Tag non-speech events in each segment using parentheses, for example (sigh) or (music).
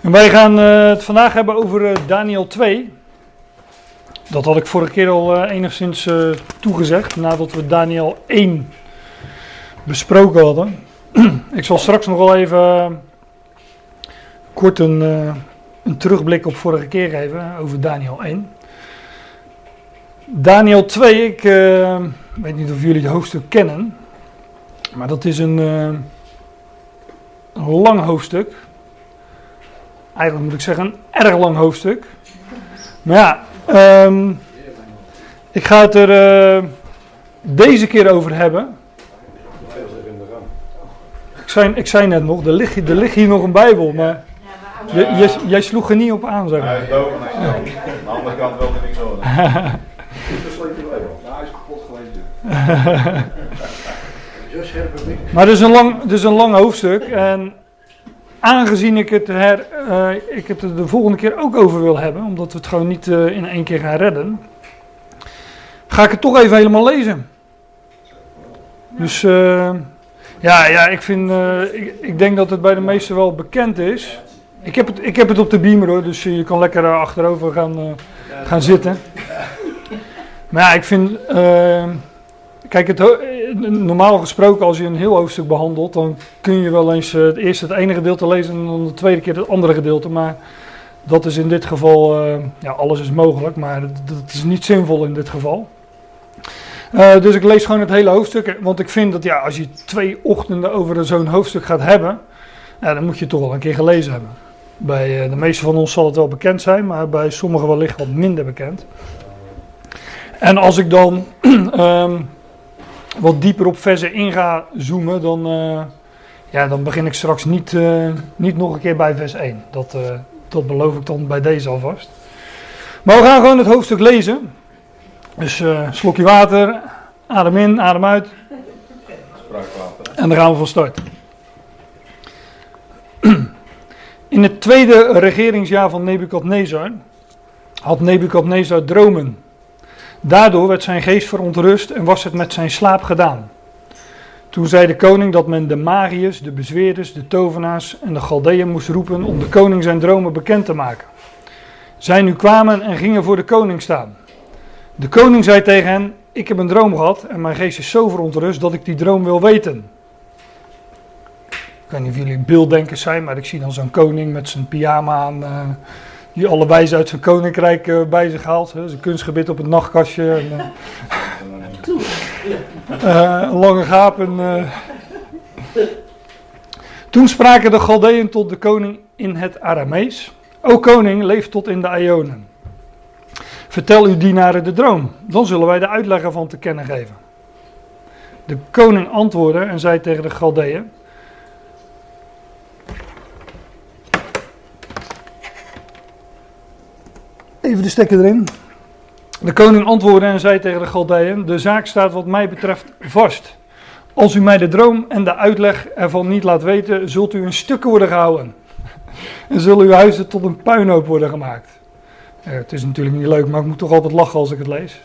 En wij gaan eh, het vandaag hebben over eh, Daniel 2. Dat had ik vorige keer al eh, enigszins toegezegd, nadat we Daniel 1 besproken hadden. (clears throat) ik zal straks nog wel even kort een, een terugblik op vorige keer geven over Daniel 1. Daniel 2, ik weet niet of jullie het hoofdstuk kennen, maar dat is een, een lang hoofdstuk. Eigenlijk moet ik zeggen een erg lang hoofdstuk. Maar ja, ehm, ik ga het er eh, deze keer over hebben. Ik zei, ik zei net nog, er ligt, er ligt hier nog een Bijbel, maar je, je- jij sloeg er niet op aan, zeg Hij maar. is dood. Aan de andere kant wil hij niks horen. hij is kapot gelezen. Maar het is een lang, het is een lang hoofdstuk en aangezien ik het, her, eh, ik het er de volgende keer ook over wil hebben, omdat we het gewoon niet eh, in één keer gaan redden, ga ik het toch even helemaal lezen. Dus eh, ja, ja, ik, vind, ik, ik denk dat het bij de meesten wel bekend is. Ik heb het, ik heb het op de beamer hoor, dus je kan lekker achterover gaan, gaan zitten. Maar ja, ik vind. Eh, Kijk, het, eh, normaal gesproken als je een heel hoofdstuk behandelt, dan kun je wel eens eh, het eerste het ene gedeelte lezen en dan de tweede keer het andere gedeelte. Maar dat is in dit geval, eh, ja, alles is mogelijk, maar dat, is niet zinvol in dit geval. Eh, dus ik lees gewoon het hele hoofdstuk, eh, want ik vind dat ja, als je twee ochtenden over zo'n hoofdstuk gaat hebben, dan moet je het toch wel een keer gelezen hebben. Bij eh, de meeste van ons zal het wel bekend zijn, maar bij sommigen wellicht wat minder bekend. En als ik dan (clears throat) ehm, wat dieper op versen in ga zoomen, dan, eh, ja, dan begin ik straks niet, eh, niet nog een keer bij vers 1. Dat, eh, dat beloof ik dan bij deze alvast. Maar we gaan gewoon het hoofdstuk lezen. Dus slokje water, adem in, adem uit en dan gaan we van start. (clears throat) In het tweede regeringsjaar van Nebukadnezar had Nebukadnezar dromen. Daardoor werd zijn geest verontrust en was het met zijn slaap gedaan. Toen zei de koning dat men de magiërs, de bezweerders, de tovenaars en de Galdeën moest roepen om de koning zijn dromen bekend te maken. Zij nu kwamen en gingen voor de koning staan. De koning zei tegen hen: Ik heb een droom gehad en mijn geest is zo verontrust dat ik die droom wil weten. Ik weet niet of jullie beelddenkers zijn, maar ik zie dan zo'n koning met zijn pyjama aan. eh, die alle wijzen uit zijn koninkrijk eh, bij zich haalt. Hè, zijn kunstgebit op het nachtkastje. En, eh, (laughs) eh, lange gaap. En, eh. Toen spraken de Galdeën tot de koning in het Aramees. O koning, leef tot in de Ionen. Vertel uw dienaren de droom, dan zullen wij de uitleg ervan te kennen geven. De koning antwoordde en zei tegen de Galdeën: Even de stekker erin. De koning antwoordde en zei tegen de Galdeën: De zaak staat wat mij betreft vast. Als u mij de droom en de uitleg ervan niet laat weten, zult u in stukken worden gehouden. En zullen uw huizen tot een puinhoop worden gemaakt. Ja, het is natuurlijk niet leuk, maar ik moet toch altijd lachen als ik het lees.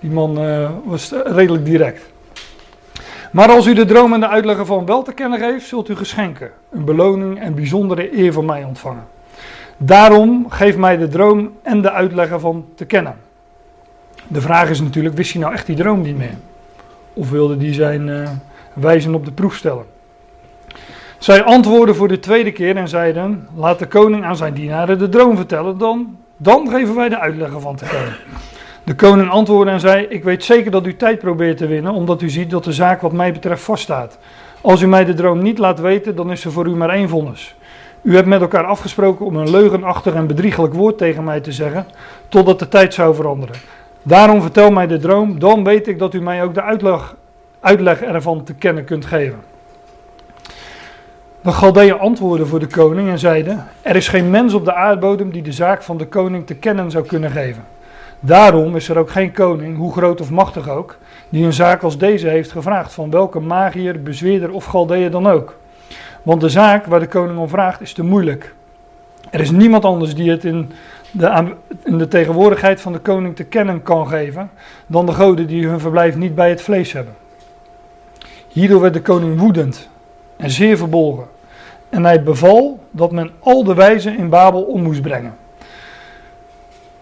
Die man eh, was redelijk direct. Maar als u de droom en de uitleg ervan wel te kennen geeft, zult u geschenken, een beloning en bijzondere eer van mij ontvangen. Daarom geef mij de droom en de uitleg ervan te kennen. De vraag is natuurlijk, wist hij nou echt die droom niet meer? Of wilde hij zijn eh, wijzen op de proef stellen? Zij antwoordden voor de tweede keer en zeiden, laat de koning aan zijn dienaren de droom vertellen, dan, dan geven wij de uitleg ervan te kennen. De koning antwoordde en zei, ik weet zeker dat u tijd probeert te winnen, omdat u ziet dat de zaak wat mij betreft vaststaat. Als u mij de droom niet laat weten, dan is er voor u maar één vonnis. U hebt met elkaar afgesproken om een leugenachtig en bedriegelijk woord tegen mij te zeggen, totdat de tijd zou veranderen. Daarom vertel mij de droom, dan weet ik dat u mij ook de uitleg, uitleg ervan te kennen kunt geven. De Galdeën antwoordden voor de koning en zeiden: Er is geen mens op de aardbodem die de zaak van de koning te kennen zou kunnen geven. Daarom is er ook geen koning, hoe groot of machtig ook, die een zaak als deze heeft gevraagd van welke magier, bezweerder of Galdeën dan ook. Want de zaak waar de koning om vraagt is te moeilijk. Er is niemand anders die het in de, in de tegenwoordigheid van de koning te kennen kan geven dan de goden die hun verblijf niet bij het vlees hebben. Hierdoor werd de koning woedend en zeer verbolgen En hij beval dat men al de wijzen in Babel om moest brengen.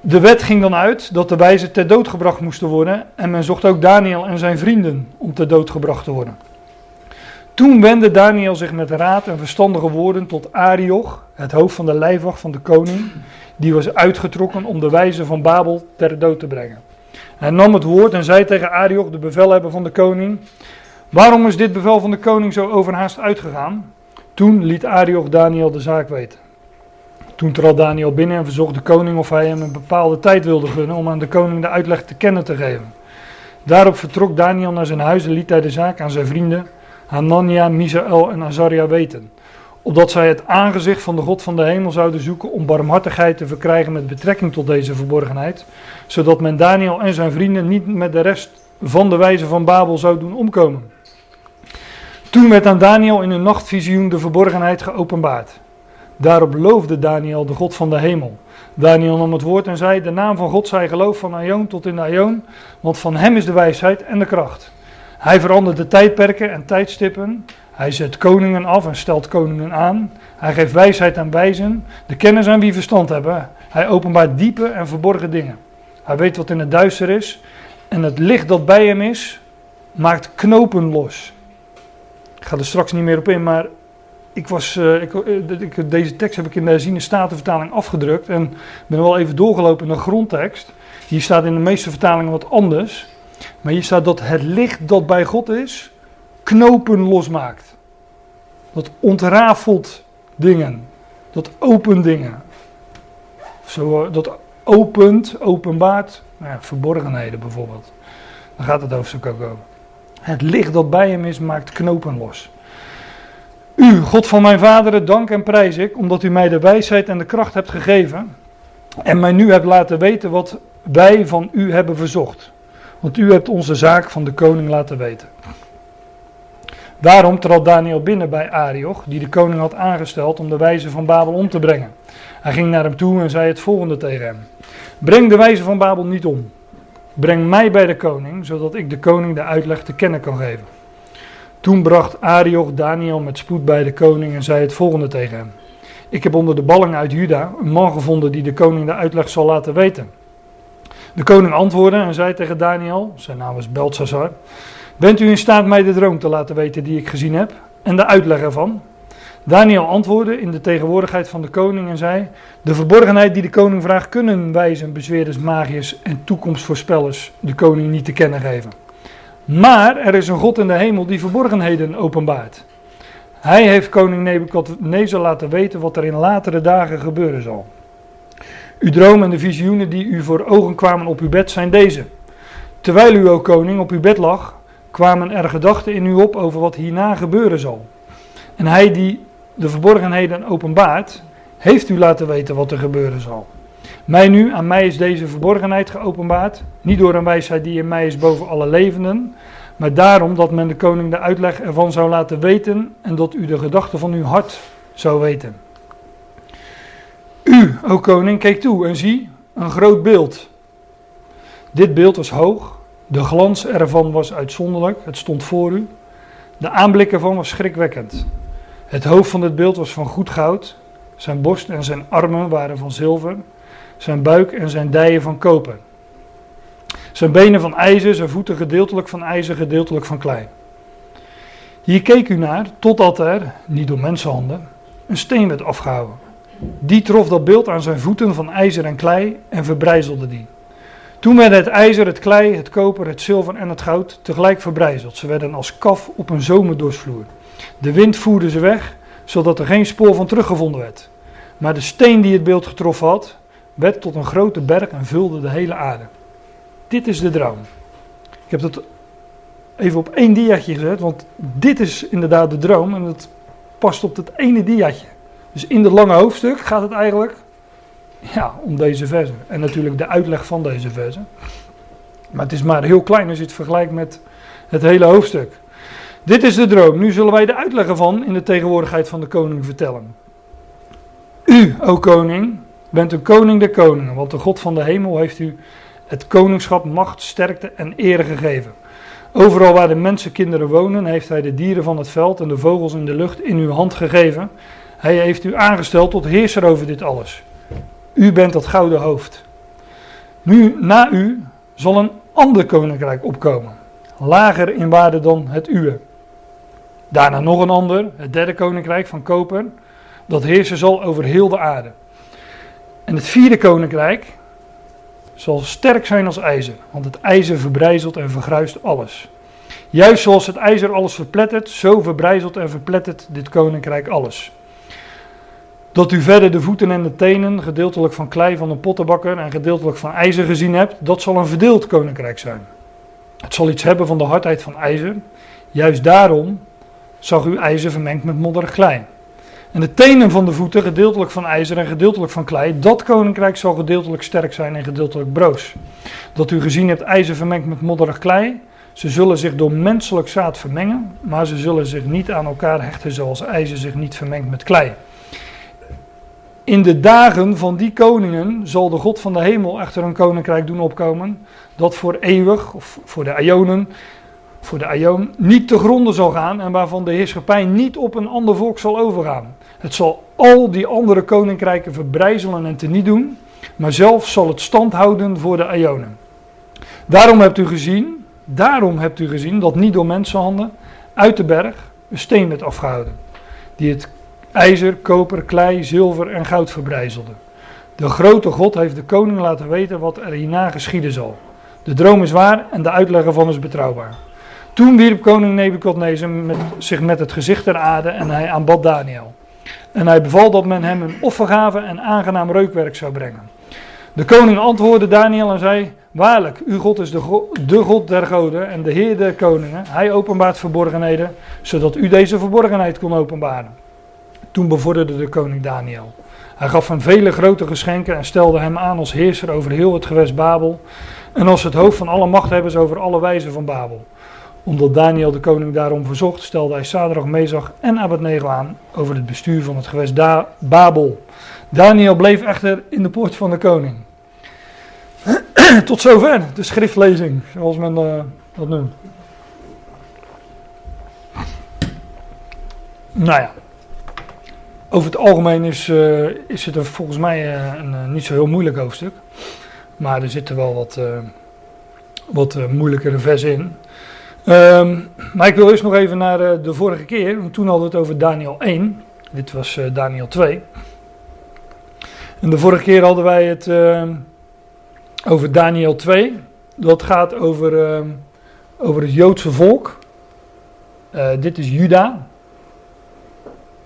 De wet ging dan uit dat de wijzen ter dood gebracht moesten worden. En men zocht ook Daniel en zijn vrienden om ter dood gebracht te worden. Toen wendde Daniel zich met raad en verstandige woorden tot Arioch, het hoofd van de lijfwacht van de koning, die was uitgetrokken om de wijzen van Babel ter dood te brengen. Hij nam het woord en zei tegen Arioch, de bevelhebber van de koning: Waarom is dit bevel van de koning zo overhaast uitgegaan? Toen liet Arioch Daniel de zaak weten. Toen trad Daniel binnen en verzocht de koning of hij hem een bepaalde tijd wilde gunnen om aan de koning de uitleg te kennen te geven. Daarop vertrok Daniel naar zijn huis en liet hij de zaak aan zijn vrienden Hanania, Misaël en Azaria weten. Opdat zij het aangezicht van de God van de hemel zouden zoeken om barmhartigheid te verkrijgen met betrekking tot deze verborgenheid. Zodat men Daniel en zijn vrienden niet met de rest van de wijze van Babel zou doen omkomen. Toen werd aan Daniel in een nachtvisioen de verborgenheid geopenbaard. Daarop loofde Daniel de God van de hemel. Daniel nam het woord en zei: De naam van God zij geloof van Aion tot in de want van hem is de wijsheid en de kracht. Hij verandert de tijdperken en tijdstippen. Hij zet koningen af en stelt koningen aan. Hij geeft wijsheid aan wijzen, de kennis aan wie verstand hebben. Hij openbaart diepe en verborgen dingen. Hij weet wat in het duister is. En het licht dat bij hem is, maakt knopen los. Ik ga er straks niet meer op in, maar ik was, uh, ik, ik, deze tekst heb ik in de herziene statenvertaling afgedrukt. En ben wel even doorgelopen in de grondtekst. Hier staat in de meeste vertalingen wat anders. Maar hier staat dat het licht dat bij God is, knopen losmaakt. Dat ontrafelt dingen. Dat opent dingen. Zo, eh, dat opent, openbaart, nou ja, verborgenheden bijvoorbeeld. Daar gaat het hoofdstuk ook over. Het licht dat bij hem is, maakt knopen los. U, God van mijn vaderen, dank en prijs ik, omdat u mij de wijsheid en de kracht hebt gegeven. En mij nu hebt laten weten wat wij van u hebben verzocht. Want u hebt onze zaak van de koning laten weten. Daarom trad Daniel binnen bij Arioch, die de koning had aangesteld om de wijze van Babel om te brengen. Hij ging naar hem toe en zei het volgende tegen hem: Breng de wijze van Babel niet om. Breng mij bij de koning, zodat ik de koning de uitleg te kennen kan geven. Toen bracht Arioch Daniel met spoed bij de koning en zei het volgende tegen hem: Ik heb onder de balling uit Juda een man gevonden die de koning de uitleg zal laten weten. De koning antwoordde en zei tegen Daniel, zijn naam was Belshazzar, Bent u in staat mij de droom te laten weten die ik gezien heb en de uitleg ervan? Daniel antwoordde in de tegenwoordigheid van de koning en zei: De verborgenheid die de koning vraagt, kunnen wijzen, bezweerders, magiërs en toekomstvoorspellers de koning niet te kennen geven. Maar er is een God in de hemel die verborgenheden openbaart. Hij heeft koning Nebukadnezar laten weten wat er in latere dagen gebeuren zal. Uw droom en de visioenen die u voor ogen kwamen op uw bed zijn deze. Terwijl u, o koning, op uw bed lag, kwamen er gedachten in u op over wat hierna gebeuren zal. En hij die de verborgenheden openbaart, heeft u laten weten wat er gebeuren zal. Mij nu, aan mij is deze verborgenheid geopenbaard, niet door een wijsheid die in mij is boven alle levenden, maar daarom dat men de koning de uitleg ervan zou laten weten en dat u de gedachten van uw hart zou weten. U, o koning, keek toe en zie een groot beeld. Dit beeld was hoog, de glans ervan was uitzonderlijk, het stond voor u. De aanblik ervan was schrikwekkend. Het hoofd van dit beeld was van goed goud, zijn borst en zijn armen waren van zilver, zijn buik en zijn dijen van koper. Zijn benen van ijzer, zijn voeten gedeeltelijk van ijzer, gedeeltelijk van klei. Hier keek u naar totdat er, niet door mensenhanden, een steen werd afgehouden. Die trof dat beeld aan zijn voeten van ijzer en klei en verbrijzelde die. Toen werden het ijzer, het klei, het koper, het zilver en het goud tegelijk verbrijzeld. Ze werden als kaf op een zomerdorsvloer. De wind voerde ze weg, zodat er geen spoor van teruggevonden werd. Maar de steen die het beeld getroffen had, werd tot een grote berg en vulde de hele aarde. Dit is de droom. Ik heb dat even op één diaatje gezet, want dit is inderdaad de droom en dat past op dat ene diaatje. Dus in het lange hoofdstuk gaat het eigenlijk ja, om deze versen. En natuurlijk de uitleg van deze versen. Maar het is maar heel klein als je het vergelijkt met het hele hoofdstuk. Dit is de droom. Nu zullen wij de uitleg ervan in de tegenwoordigheid van de koning vertellen. U, o koning, bent een koning der koningen, want de God van de hemel heeft u het koningschap, macht, sterkte en eer gegeven. Overal waar de mensenkinderen wonen, heeft hij de dieren van het veld en de vogels in de lucht in uw hand gegeven. Hij heeft u aangesteld tot heerser over dit alles. U bent dat gouden hoofd. Nu, na u, zal een ander koninkrijk opkomen, lager in waarde dan het uwe. Daarna nog een ander, het derde koninkrijk van koper, dat heersen zal over heel de aarde. En het vierde koninkrijk zal sterk zijn als ijzer, want het ijzer verbrijzelt en vergruist alles. Juist zoals het ijzer alles verplettert, zo verbrijzelt en verplettert dit koninkrijk alles. Dat u verder de voeten en de tenen, gedeeltelijk van klei van een pottenbakker en gedeeltelijk van ijzer gezien hebt, dat zal een verdeeld koninkrijk zijn. Het zal iets hebben van de hardheid van ijzer. Juist daarom zag u ijzer vermengd met modderig klei. En de tenen van de voeten, gedeeltelijk van ijzer en gedeeltelijk van klei, dat koninkrijk zal gedeeltelijk sterk zijn en gedeeltelijk broos. Dat u gezien hebt ijzer vermengd met modderig klei, ze zullen zich door menselijk zaad vermengen, maar ze zullen zich niet aan elkaar hechten zoals ijzer zich niet vermengt met klei. In de dagen van die koningen zal de God van de hemel echter een koninkrijk doen opkomen, dat voor eeuwig, of voor de Ionen, voor de Aion, niet te gronden zal gaan en waarvan de heerschappij niet op een ander volk zal overgaan. Het zal al die andere koninkrijken verbrijzelen en teniet doen, maar zelf zal het stand houden voor de Ionen. Daarom hebt u gezien, daarom hebt u gezien dat niet door mensenhanden uit de berg een steen werd afgehouden, die het ijzer, koper, klei, zilver en goud verbrijzelde. De grote God heeft de koning laten weten wat er hierna geschieden zal. De droom is waar en de uitleg ervan is betrouwbaar. Toen wierp koning Nebukadnezar zich met het gezicht ter aarde en hij aanbad Daniel. En hij beval dat men hem een offergave en aangenaam reukwerk zou brengen. De koning antwoordde Daniel en zei: Waarlijk, uw God is de, de God der goden en de Heer der koningen. Hij openbaart verborgenheden, zodat u deze verborgenheid kon openbaren. Toen bevorderde de koning Daniel. Hij gaf hem vele grote geschenken en stelde hem aan als heerser over heel het gewest Babel en als het hoofd van alle machthebbers over alle wijzen van Babel. Omdat Daniel de koning daarom verzocht, stelde hij Sadrach, Mezach en Abednego aan over het bestuur van het gewest Babel. Daniel bleef echter in de poort van de koning. (clears throat) Tot zover de schriftlezing, zoals men uh, dat noemt. Nou ja, over het algemeen is, uh, is het er volgens mij uh, een niet zo heel moeilijk hoofdstuk. Maar er zitten wel wat, wat moeilijkere versen in. Um, maar ik wil eerst nog even naar de vorige keer, want toen hadden we het over Daniel 1. Dit was Daniel 2. En de vorige keer hadden wij het ehm, over Daniel 2. Dat gaat over, uh, over het Joodse volk. Dit is Juda.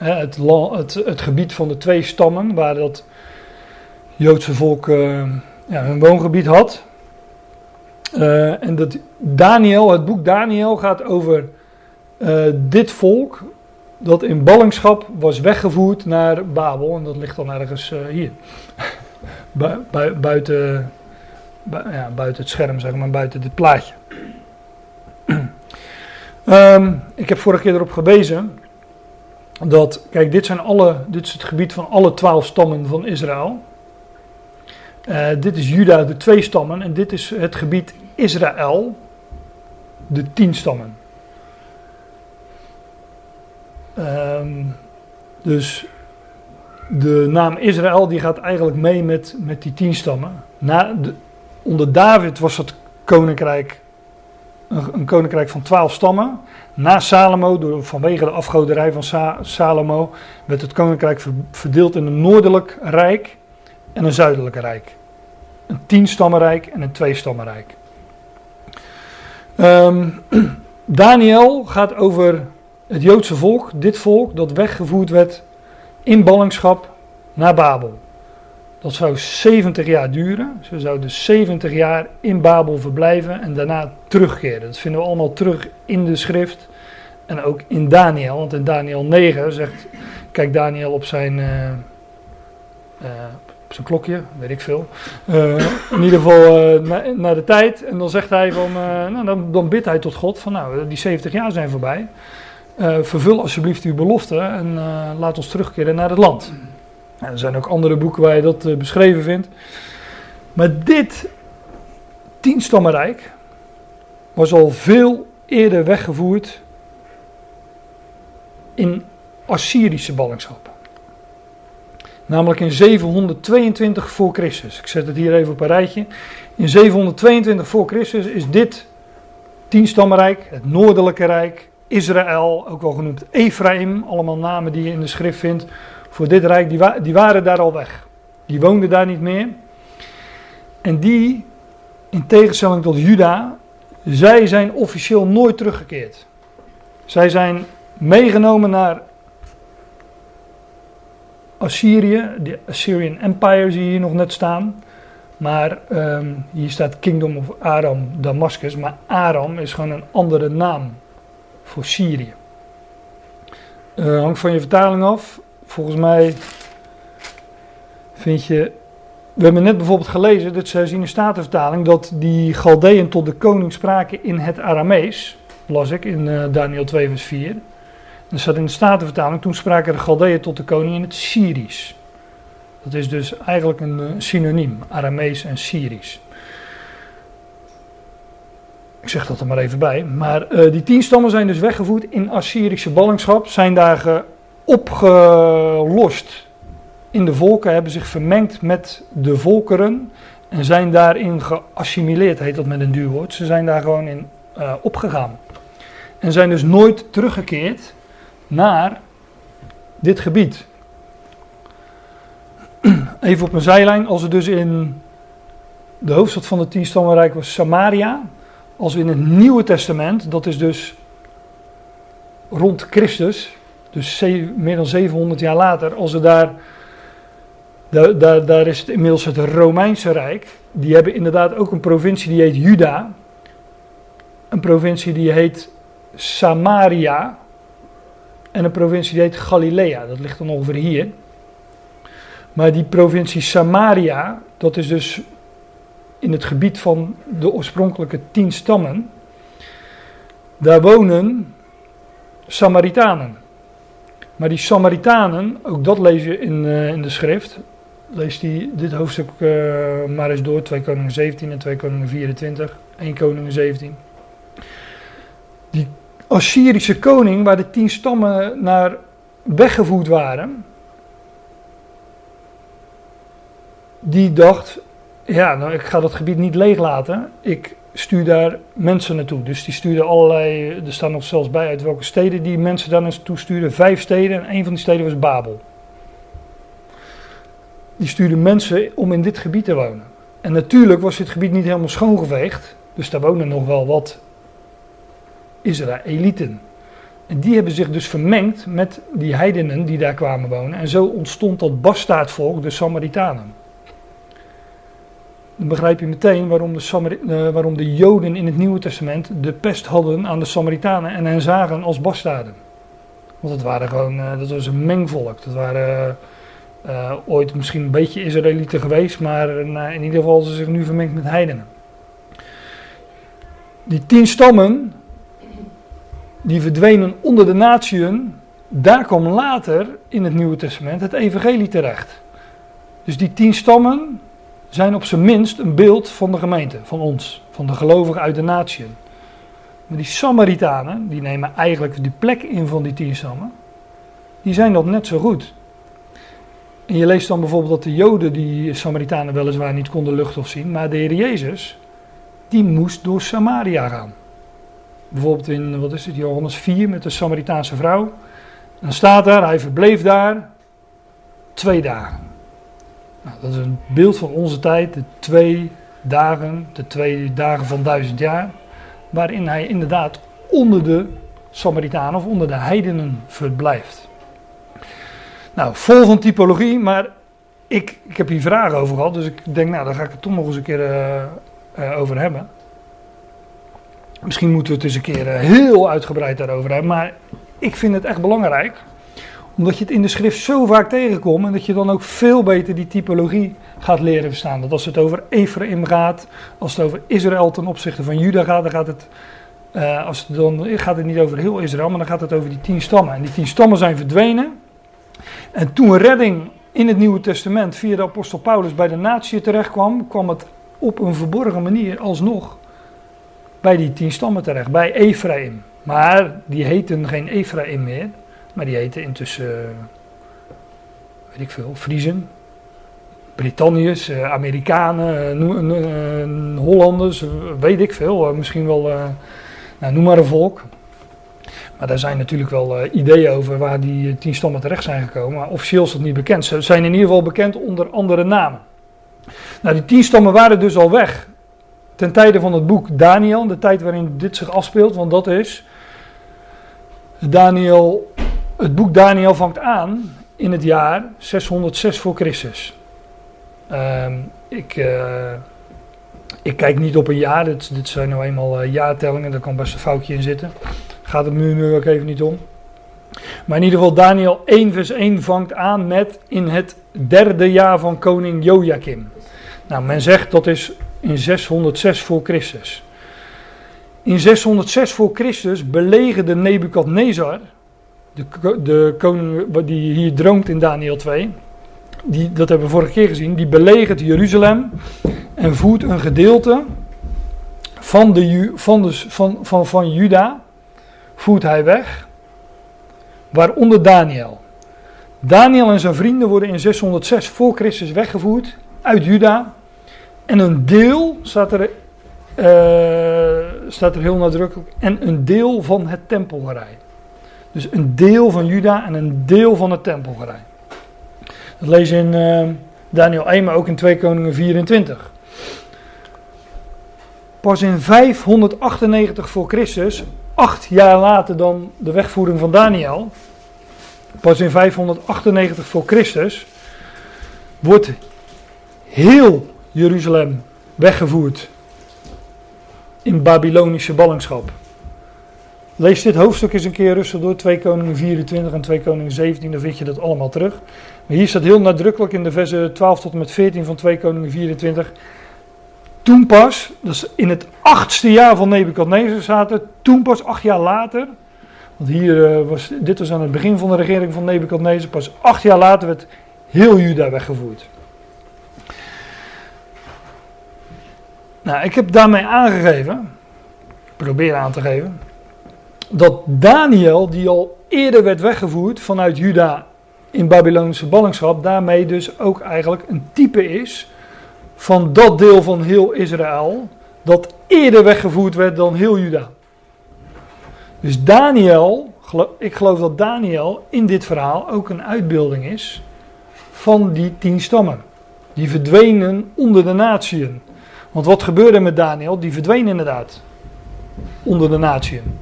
Het, het, gebied van de twee stammen waar dat Joodse volk uh, ja, hun woongebied had. Eh, en dat Daniel, het boek Daniel gaat over dit volk dat in ballingschap was weggevoerd naar Babel. En dat ligt dan ergens hier. (laughs) buiten ja, buiten het scherm, zeg maar, buiten dit plaatje. um, (clears throat) ik heb vorige keer erop gewezen dat, kijk, dit, zijn alle, dit is het gebied van alle twaalf stammen van Israël. Uh, dit is Juda, de twee stammen, en dit is het gebied Israël, de tien stammen. Um, dus de naam Israël die gaat eigenlijk mee met, met die tien stammen. Na de, onder David was het koninkrijk een, koninkrijk van twaalf stammen. Na Salomo, door, vanwege de afgoderij van Sa Salomo, werd het koninkrijk verdeeld in een noordelijk rijk en een zuidelijk rijk. Een tienstammenrijk en een tweestammenrijk. Um, (clears throat) Daniel gaat over het Joodse volk, dit volk dat weggevoerd werd in ballingschap naar Babel. Dat zou 70 jaar duren. Ze zouden 70 jaar in Babel verblijven en daarna terugkeren. Dat vinden we allemaal terug in de schrift en ook in Daniel. Want in Daniel 9 zegt, kijk Daniel op zijn, uh, uh, op zijn klokje, weet ik veel. Uh, in ieder geval naar, naar de tijd. En dan zegt hij van, nou, dan, dan bidt hij tot God van nou, die 70 jaar zijn voorbij. vervul alsjeblieft uw belofte en laat ons terugkeren naar het land er zijn ook andere boeken waar je dat uh, beschreven vindt. Maar dit tienstammenrijk was al veel eerder weggevoerd in Assyrische ballingschap. Namelijk in 722 voor Christus. Ik zet het hier even op een rijtje. In 722 voor Christus is dit tienstammenrijk, het noordelijke rijk, Israël, ook wel genoemd Ephraim, allemaal namen die je in de schrift vindt voor dit rijk, die, die waren daar al weg. Die woonden daar niet meer. En die, in tegenstelling tot Juda, zij zijn officieel nooit teruggekeerd. Zij zijn meegenomen naar Assyrië, de Assyrian Empire zie je hier nog net staan. Maar ehm, hier staat Kingdom of Aram, Damascus. Maar Aram is gewoon een andere naam voor Syrië. Uh, hangt van je vertaling af. Volgens mij vind je. We hebben net bijvoorbeeld gelezen, dit is in de Statenvertaling, dat die Galdeën tot de koning spraken in het Aramees. Las ik in uh, Daniel 2, vers 4. Er staat in de Statenvertaling, toen spraken de Galdeën tot de koning in het Syrisch. Dat is dus eigenlijk een uh, synoniem, Aramees en Syrisch. Ik zeg dat er maar even bij. Maar uh, die tien stammen zijn dus weggevoerd in Assyrische ballingschap, zijn daar opgelost in de volken, hebben zich vermengd met de volkeren en zijn daarin geassimileerd, heet dat met een duur woord. Ze zijn daar gewoon in uh, opgegaan. En zijn dus nooit teruggekeerd naar dit gebied. (clears throat) Even op een zijlijn, als er dus in de hoofdstad van het tienstammenrijk was Samaria, als we in het Nieuwe Testament, dat is dus rond Christus, dus meer dan 700 jaar later, als daar, daar, daar, daar is het inmiddels het Romeinse Rijk, die hebben inderdaad ook een provincie die heet Juda, een provincie die heet Samaria en een provincie die heet Galilea, dat ligt dan ongeveer hier. Maar die provincie Samaria, dat is dus in het gebied van de oorspronkelijke tien stammen. Daar wonen Samaritanen. Maar die Samaritanen, ook dat lees je in, uh, in de schrift. Lees die, dit hoofdstuk uh, maar eens door, 2 Koningen 17 en 2 Koningen 24, 1 Koningen 17. Die Assyrische koning, waar de tien stammen naar weggevoerd waren, die dacht, ja, nou, ik ga dat gebied niet leeglaten. Ik stuur daar mensen naartoe. Dus die stuurde allerlei, er staan nog zelfs bij uit welke steden die mensen daar naartoe stuurden. Vijf steden en een van die steden was Babel. Die stuurde mensen om in dit gebied te wonen. En natuurlijk was dit gebied niet helemaal schoongeveegd. Dus daar wonen nog wel wat Israëlieten. En die hebben zich dus vermengd met die heidenen die daar kwamen wonen. En zo ontstond dat bastaardvolk, de Samaritanen dan begrijp je meteen waarom de, uh, waarom de Joden in het Nieuwe Testament de pest hadden aan de Samaritanen en hen zagen als bastaarden. Want het waren gewoon, uh, dat was een mengvolk. Dat waren uh, ooit misschien een beetje Israëlieten geweest, maar in ieder geval ze zich nu vermengd met heidenen. Die tien stammen, die verdwenen onder de natieën, daar kwam later in het Nieuwe Testament het evangelie terecht. Dus die tien stammen, zijn op zijn minst een beeld van de gemeente, van ons, van de gelovigen uit de natie. Maar die Samaritanen, die nemen eigenlijk die plek in van die tien stammen, die zijn dat net zo goed. En je leest dan bijvoorbeeld dat de Joden die Samaritanen weliswaar niet konden luchthof zien, maar de Heer Jezus, die moest door Samaria gaan. Bijvoorbeeld in, wat is het, Johannes 4 met de Samaritaanse vrouw. Dan staat daar, hij verbleef daar twee dagen. Nou, dat is een beeld van onze tijd, de twee dagen, de twee dagen van duizend jaar, waarin hij inderdaad onder de Samaritanen of onder de heidenen verblijft. Nou, vol van typologie, maar ik, ik heb hier vragen over gehad, dus ik denk, nou, daar ga ik het toch nog eens een keer uh, uh, over hebben. Misschien moeten we het eens een keer uh, heel uitgebreid daarover hebben, maar ik vind het echt belangrijk omdat je het in de schrift zo vaak tegenkomt en dat je dan ook veel beter die typologie gaat leren verstaan. Dat als het over Ephraim gaat, als het over Israël ten opzichte van Juda gaat, dan gaat het, uh, als dan, gaat het niet over heel Israël, maar dan gaat het over die tien stammen. En die tien stammen zijn verdwenen. En toen redding in het Nieuwe Testament via de apostel Paulus bij de natie terecht kwam, kwam het op een verborgen manier alsnog bij die tien stammen terecht, bij Ephraim. Maar die heten geen Ephraim meer, maar die heten intussen, uh, weet ik veel, Friezen, Britanniërs, uh, Amerikanen, uh, Hollanders, weet ik veel. misschien wel, nou, noem maar een volk. Maar daar zijn natuurlijk wel ideeën over waar die tien stammen terecht zijn gekomen. Officieel is dat niet bekend. Ze zijn in ieder geval bekend onder andere namen. Nou, die tien stammen waren dus al weg ten tijde van het boek Daniel, de tijd waarin dit zich afspeelt, want dat is Daniel, het boek Daniel vangt aan in het jaar 606 voor Christus. Ehm, ik, uh, ik kijk niet op een jaar, dit, dit zijn nou eenmaal uh, jaartellingen, daar kan best een foutje in zitten. Gaat het nu, nu ook even niet om. Maar in ieder geval, Daniel 1 vers 1 vangt aan met in het derde jaar van koning Joachim. Nou, men zegt dat is in 606 voor Christus. In 606 voor Christus belegerde Nebukadnezar, de, de koning die hier droomt in Daniel 2, die, dat hebben we vorige keer gezien, die belegert Jeruzalem en voert een gedeelte van, de, van, van, van, van Juda, voert hij weg, waaronder Daniel. Daniel en zijn vrienden worden in 606 voor Christus weggevoerd uit Juda en een deel, staat er, uh, staat er heel nadrukkelijk, en een deel van het tempelgerij. Dus een deel van Juda en een deel van het tempelgerij. Dat lees je in uh, Daniel 1, maar ook in 2 Koningen 24. Pas in 598 voor Christus, acht jaar later dan de wegvoering van Daniel, pas in 598 voor Christus, wordt heel Jeruzalem weggevoerd in Babylonische ballingschap. Lees dit hoofdstuk eens een keer rustig door, 2 Koningen 24 en 2 Koningen 17, dan vind je dat allemaal terug. Maar hier staat heel nadrukkelijk in de versen 12 tot en met 14 van 2 Koningen 24. Toen pas, dus in het achtste jaar van Nebukadnezar zaten, toen pas acht jaar later, want hier uh, was, dit was aan het begin van de regering van Nebukadnezar, pas acht jaar later werd heel Juda weggevoerd. Nou, ik heb daarmee aangegeven, probeer aan te geven, dat Daniel, die al eerder werd weggevoerd vanuit Juda in Babylonische ballingschap, daarmee dus ook eigenlijk een type is van dat deel van heel Israël dat eerder weggevoerd werd dan heel Juda. Dus Daniel, ik geloof dat Daniel in dit verhaal ook een uitbeelding is van die tien stammen. Die verdwenen onder de natieën. Want wat gebeurde met Daniel? Die verdween inderdaad onder de natieën.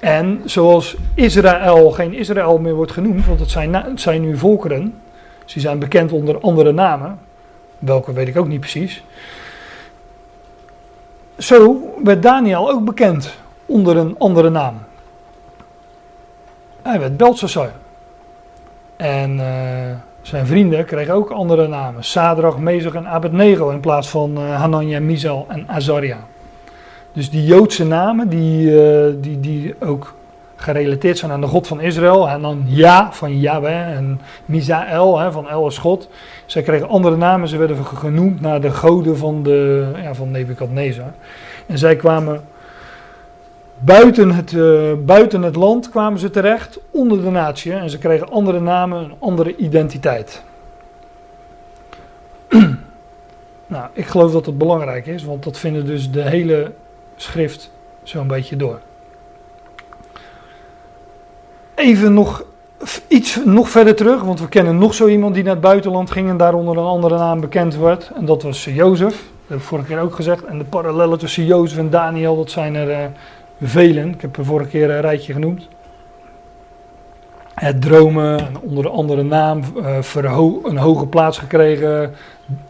En zoals Israël geen Israël meer wordt genoemd, want het zijn, het zijn nu volkeren, ze zijn bekend onder andere namen, welke weet ik ook niet precies. Zo werd Daniel ook bekend onder een andere naam. Hij werd Belshazzar. En uh, zijn vrienden kregen ook andere namen. Sadrach, Mezach en Abednego in plaats van uh, Hanania, en Azaria. Dus die Joodse namen die, uh, die, die ook gerelateerd zijn aan de God van Israël. En dan Ja van Yahweh en Misael van El is God. Zij kregen andere namen. Ze werden genoemd naar de goden van, de, ja, van Nebukadnezar. En zij kwamen buiten het, uh, buiten het land kwamen ze terecht, onder de natie. En ze kregen andere namen, een andere identiteit. (clears throat) nou, ik geloof dat het belangrijk is, want dat vinden dus de hele schrift zo'n beetje door. Even nog iets nog verder terug, want we kennen nog zo iemand die naar het buitenland ging en daar onder een andere naam bekend werd. En dat was Jozef. Dat heb ik vorige keer ook gezegd. En de parallellen tussen Jozef en Daniel, dat zijn er... Uh, velen. Ik heb er vorige keer een rijtje genoemd. Het dromen, onder de andere naam, uh, een hoge plaats gekregen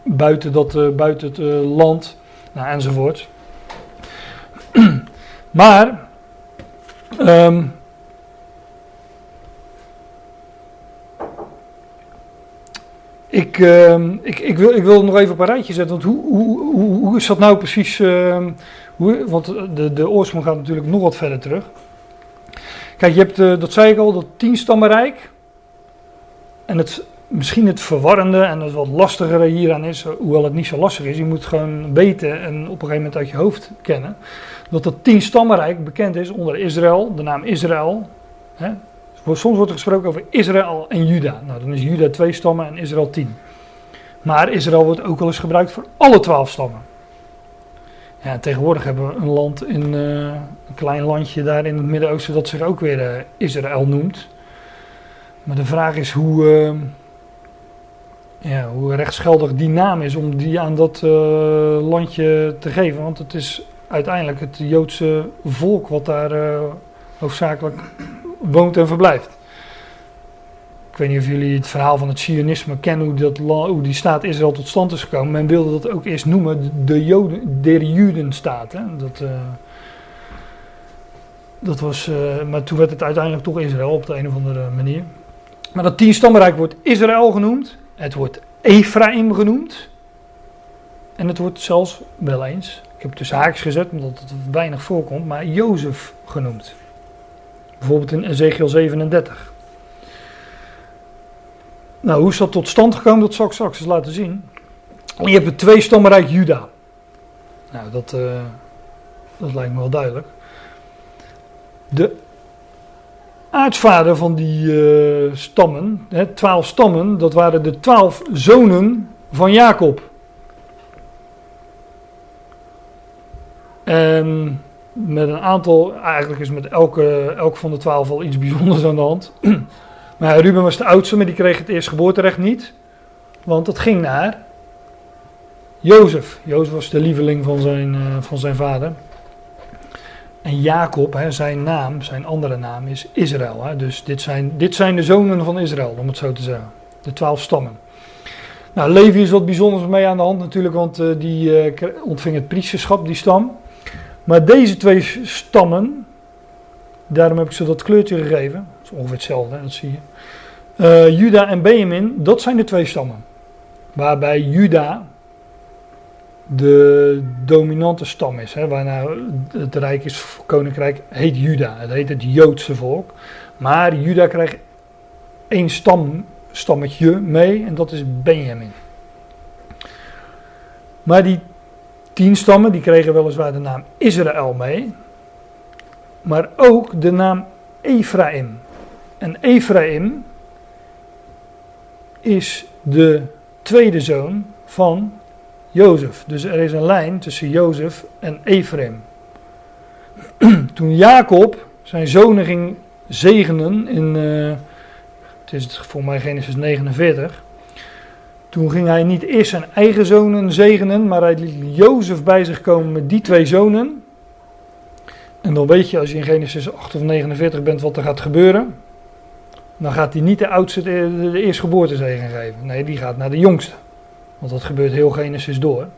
buiten, dat, uh, buiten het land, nou, enzovoort. (clears throat) maar, um, ik, uh, ik, ik, wil, ik wil nog even op een rijtje zetten, want hoe, hoe, hoe, hoe is dat nou precies ehm, hoe, want de, de oorsprong gaat natuurlijk nog wat verder terug. Kijk, je hebt, uh, dat zei ik al, dat tienstammenrijk. En het, misschien het verwarrende en het wat lastigere hieraan is, hoewel het niet zo lastig is, je moet gewoon weten en op een gegeven moment uit je hoofd kennen, dat het tien stammenrijk bekend is onder Israël, de naam Israël. Hè? Soms wordt er gesproken over Israël en Juda. Nou, dan is Juda twee stammen en Israël tien. Maar Israël wordt ook wel eens gebruikt voor alle twaalf stammen. Ja, tegenwoordig hebben we een land in uh, een klein landje daar in het Midden-Oosten dat zich ook weer uh, Israël noemt. Maar de vraag is hoe, uh, ja, hoe rechtsgeldig die naam is om die aan dat landje te geven. Want het is uiteindelijk het Joodse volk wat daar hoofdzakelijk woont en verblijft. Ik weet niet of jullie het verhaal van het Zionisme kennen, hoe, hoe die staat Israël tot stand is gekomen. Men wilde dat ook eerst noemen de Joden, Judenstaat. Hè? Dat, uh, dat was, uh, maar toen werd het uiteindelijk toch Israël op de een of andere manier. Maar dat tienstammenrijk wordt Israël genoemd, het wordt Ephraim genoemd. En het wordt zelfs wel eens, ik heb tussen haakjes gezet omdat het weinig voorkomt, maar Jozef genoemd. Bijvoorbeeld in Ezekiel 37. Nou, hoe is dat tot stand gekomen? Dat zal ik straks eens laten zien. je hebt het twee stammenrijk Juda. Nou, dat, uh, dat lijkt me wel duidelijk. De aartsvader van die uh, stammen, hè, twaalf stammen, dat waren de twaalf zonen van Jacob. En met een aantal, eigenlijk is met elke, elk van de twaalf al iets (laughs) bijzonders aan de hand. (clears throat) Maar Ruben was de oudste, maar die kreeg het eerst geboorterecht niet. Want het ging naar Jozef. Jozef was de lieveling van zijn, uh, van zijn vader. En Jacob, hè, zijn naam, zijn andere naam is Israël. Hè. Dus dit zijn, dit zijn de zonen van Israël, om het zo te zeggen. De twaalf stammen. Nou, Levi is wat bijzonders mee aan de hand natuurlijk, want uh, die uh, ontving het priesterschap, die stam. Maar deze twee stammen, daarom heb ik ze dat kleurtje gegeven. Dat is ongeveer hetzelfde, dat zie je. Uh, Juda en Benjamin, dat zijn de twee stammen. Waarbij Juda de dominante stam is. Hè, waarna het rijk is, koninkrijk heet Juda. Het heet het Joodse volk. Maar Juda krijgt één stam, stammetje mee en dat is Benjamin. Maar die tien stammen, die kregen weliswaar de naam Israël mee. Maar ook de naam Ephraim. En Ephraim is de tweede zoon van Jozef. Dus er is een lijn tussen Jozef en Ephraim. (clears throat) Toen Jacob zijn zonen ging zegenen in, uh, het is voor mij Genesis 49. Toen ging hij niet eerst zijn eigen zonen zegenen, maar hij liet Jozef bij zich komen met die twee zonen. En dan weet je als je in Genesis 8 of 49 bent wat er gaat gebeuren. Dan gaat hij niet de oudste de, de eerstgeboortezegen geven. Nee, die gaat naar de jongste. Want dat gebeurt heel Genesis door. Daar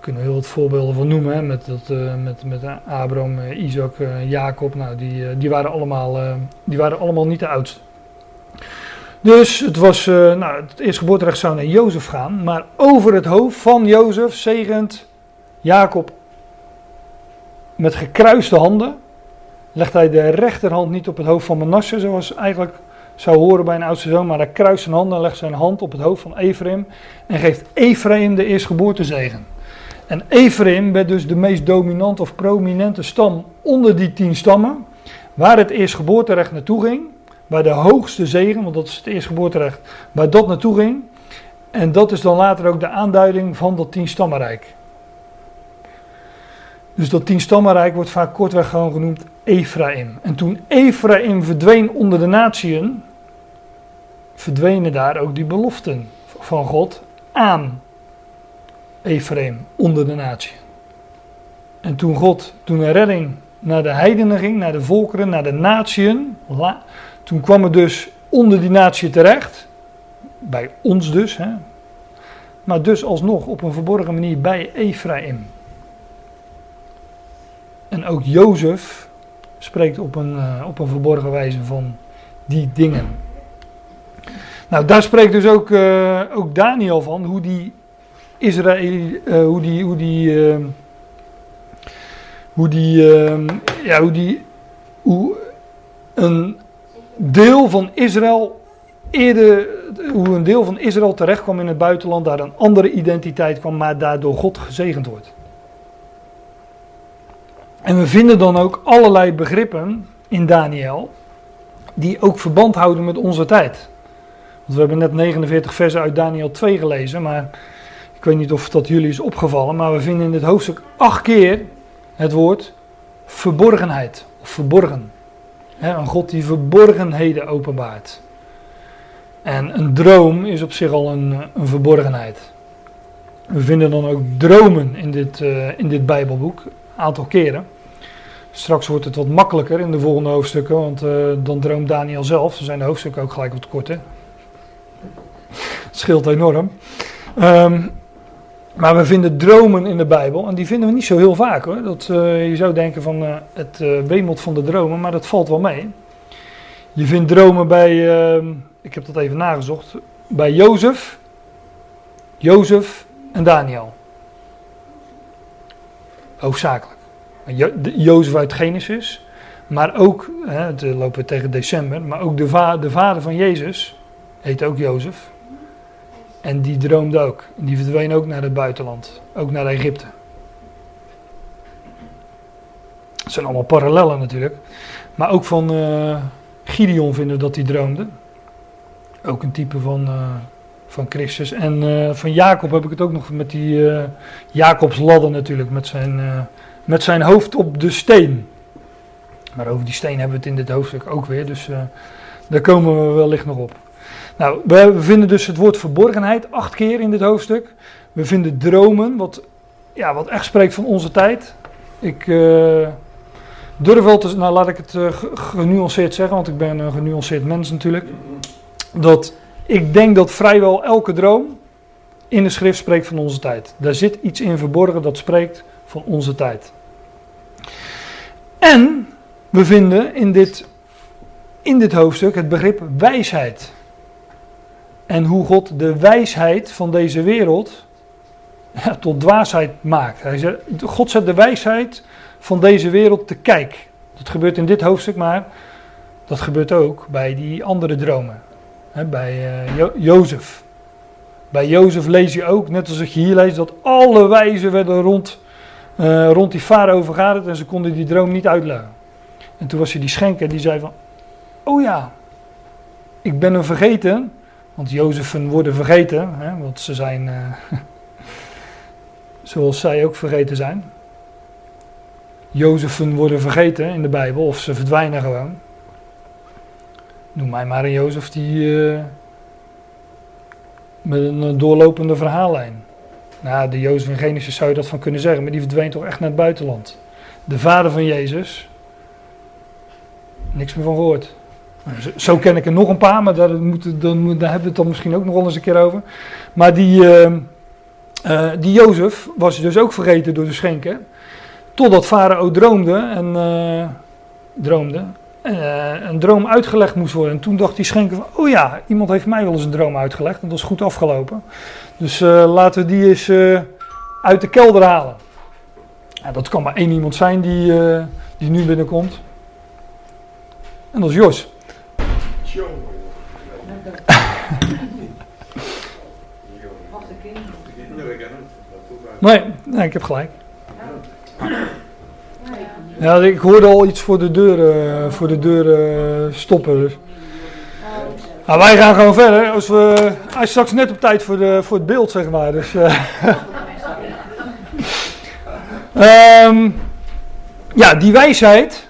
kunnen we heel wat voorbeelden van noemen. Hè? Met, dat, uh, met, met Abraham, uh, Isaac, uh, Jacob. Nou, die, die, waren allemaal, die waren allemaal niet de oudste. Dus het, was, nou, het eerstgeboorterecht zou naar Jozef gaan. Maar over het hoofd van Jozef zegent Jacob met gekruiste handen. Legt hij de rechterhand niet op het hoofd van Manasse, zoals eigenlijk zou horen bij een oudste zoon, maar hij kruist zijn handen en legt zijn hand op het hoofd van Ephraim en geeft Ephraim de eerstgeboortezegen. En Ephraim werd dus de meest dominante of prominente stam onder die tien stammen, waar het eerstgeboorterecht naartoe ging, waar de hoogste zegen, want dat is het eerstgeboorterecht, waar dat naartoe ging. En dat is dan later ook de aanduiding van dat tien stammenrijk. Dus dat tien stammenrijk wordt vaak kortweg gewoon genoemd Ephraim. En toen Ephraim verdween onder de natieën, verdwenen daar ook die beloften van God aan Ephraim onder de natieën. En toen God, toen een redding naar de heidenen ging, naar de volkeren, naar de natieën, toen kwam het dus onder die natie terecht, bij ons dus, hè, maar dus alsnog op een verborgen manier bij Ephraim. En ook Jozef spreekt op een, uh, op een verborgen wijze van die dingen. Nou, daar spreekt dus ook, uh, ook Daniel van, hoe die Israël, uh, hoe die, hoe die, hoe die, ja, hoe die, hoe een deel van Israël hoe een deel van Israël terecht kwam in het buitenland, daar een andere identiteit kwam, maar daardoor God gezegend wordt. En we vinden dan ook allerlei begrippen in Daniel, die ook verband houden met onze tijd. Want we hebben net 49 versen uit Daniel 2 gelezen, maar ik weet niet of dat jullie is opgevallen, maar we vinden in dit hoofdstuk acht keer het woord verborgenheid of verborgen. Een God die verborgenheden openbaart. En een droom is op zich al een, een verborgenheid. We vinden dan ook dromen in dit, uh, in dit Bijbelboek, een aantal keren. Straks wordt het wat makkelijker in de volgende hoofdstukken, want uh, dan droomt Daniel zelf. Dan zijn de hoofdstukken ook gelijk wat korter. (laughs) Het scheelt enorm. Um, maar we vinden dromen in de Bijbel en die vinden we niet zo heel vaak hoor. Dat, uh, je zou denken van uh, het uh, van de dromen, maar dat valt wel mee. Je vindt dromen bij, ehm, ik heb dat even nagezocht, bij Jozef, Jozef en Daniel. Hoofdzakelijk. Jo Jozef uit Genesis, maar ook, hè, het lopen we tegen december, maar ook de, de vader van Jezus heet ook Jozef. En die droomde ook. Die verdween ook naar het buitenland. Ook naar Egypte. Het zijn allemaal parallellen natuurlijk. Maar ook van uh, Gideon vinden dat hij droomde. Ook een type van, uh, van Christus. En uh, van Jacob heb ik het ook nog met die Jacobs ladder natuurlijk. Met zijn, met zijn hoofd op de steen. Maar over die steen hebben we het in dit hoofdstuk ook weer. Dus daar komen we wellicht nog op. Nou, we vinden dus het woord verborgenheid acht keer in dit hoofdstuk. We vinden dromen, wat, ja, wat echt spreekt van onze tijd. Ik uh, durf wel te, nou laat ik het uh, genuanceerd zeggen, want ik ben een genuanceerd mens natuurlijk. Dat ik denk dat vrijwel elke droom in de schrift spreekt van onze tijd. Daar zit iets in verborgen dat spreekt van onze tijd. En we vinden in dit, in dit hoofdstuk het begrip wijsheid. En hoe God de wijsheid van deze wereld tot dwaasheid maakt. Hij zegt, God zet de wijsheid van deze wereld te kijk. Dat gebeurt in dit hoofdstuk, maar dat gebeurt ook bij die andere dromen. bij uh, jo Jozef. Bij Jozef lees je ook, net als je hier leest, dat alle wijzen werden rond, uh, rond die farao vergaderd en ze konden die droom niet uitleggen. En toen was er die schenker die zei van, oh ja, ik ben hem vergeten, want Jozefen worden vergeten, hè, want ze zijn uh, (laughs) zoals zij ook vergeten zijn. Jozefen worden vergeten in de Bijbel of ze verdwijnen gewoon. Noem mij maar een Jozef die uh, met een doorlopende verhaallijn. Nou, de Jozef in Genesis zou je dat van kunnen zeggen, maar die verdween toch echt naar het buitenland. De vader van Jezus, niks meer van gehoord. Zo ken ik er nog een paar, maar daar, hebben we het dan misschien ook nog wel eens een keer over. Maar die, uh, die Jozef was dus ook vergeten door de schenken. Totdat Farao droomde en uh, droomde. een droom uitgelegd moest worden. En toen dacht die schenker van, oh ja, iemand heeft mij wel eens een droom uitgelegd. En dat is goed afgelopen. Dus laten we die eens uit de kelder halen. Ja, dat kan maar één iemand zijn die, die nu binnenkomt. En dat is Jos. Nee, ik heb gelijk. Ja, ik hoorde al iets voor de deur, uh, voor de deur uh, stoppen. Dus. Nou, wij gaan gewoon verder. Als we, hij is straks net op tijd voor, de, voor het beeld, zeg maar. Dus, uh. um, (laughs) ja, die wijsheid.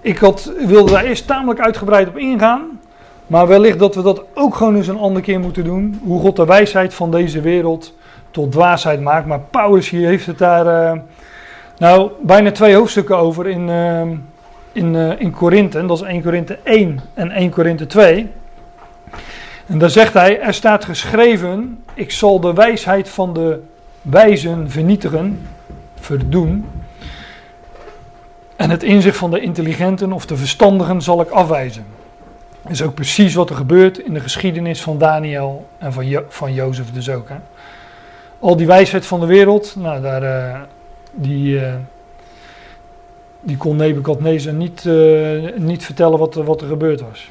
Ik had, wilde daar eerst tamelijk uitgebreid op ingaan. Maar wellicht dat we dat ook gewoon eens een andere keer moeten doen. Hoe God de wijsheid van deze wereld tot dwaasheid maakt. Maar Paulus hier heeft het daar uh, nou bijna twee hoofdstukken over in, uh, in, uh, in Korinthe. Dat is 1 Korinthe 1 en 1 Korinthe 2. En daar zegt hij, er staat geschreven, ik zal de wijsheid van de wijzen vernietigen, verdoen. En het inzicht van de intelligenten of de verstandigen zal ik afwijzen. Dat is ook precies wat er gebeurt in de geschiedenis van Daniel en van, van Jozef dus ook. Al die wijsheid van de wereld, nou, daar, uh, die, uh, die kon Nebukadnezar niet, uh, niet vertellen wat, wat er gebeurd was.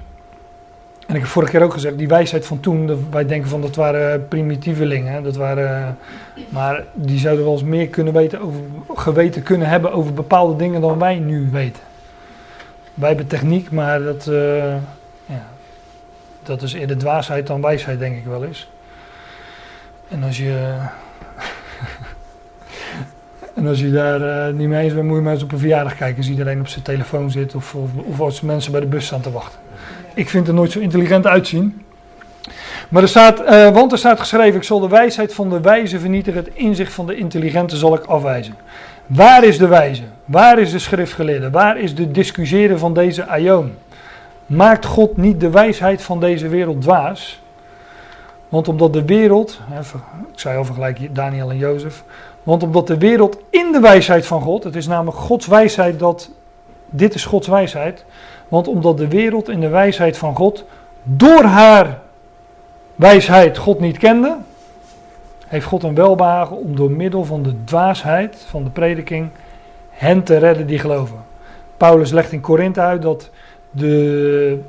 En ik heb vorige keer ook gezegd, die wijsheid van toen, wij denken van dat waren primitievelingen. Dat waren, maar die zouden wel eens meer kunnen weten over, geweten kunnen hebben over bepaalde dingen dan wij nu weten. Wij hebben techniek, maar dat, ja, dat is eerder dwaasheid dan wijsheid, denk ik wel eens. En als je. En als je daar uh, niet mee eens bent, moet je maar eens op een verjaardag kijken. Als iedereen op zijn telefoon zit of, of, als mensen bij de bus staan te wachten. Ik vind er nooit zo intelligent uitzien. Maar er staat, uh, want er staat geschreven: Ik zal de wijsheid van de wijze vernietigen, het inzicht van de intelligente zal ik afwijzen. Waar is de wijze? Waar is de schriftgeleerde? Waar is de discussiëren van deze aion? Maakt God niet de wijsheid van deze wereld dwaas? Want omdat de wereld, ik zei al vergelijk Daniel en Jozef, want omdat de wereld in de wijsheid van God, het is namelijk Gods wijsheid dat, dit is Gods wijsheid, want omdat de wereld in de wijsheid van God door haar wijsheid God niet kende, heeft God een welbehagen om door middel van de dwaasheid van de prediking hen te redden die geloven. Paulus legt in Korinthe uit dat de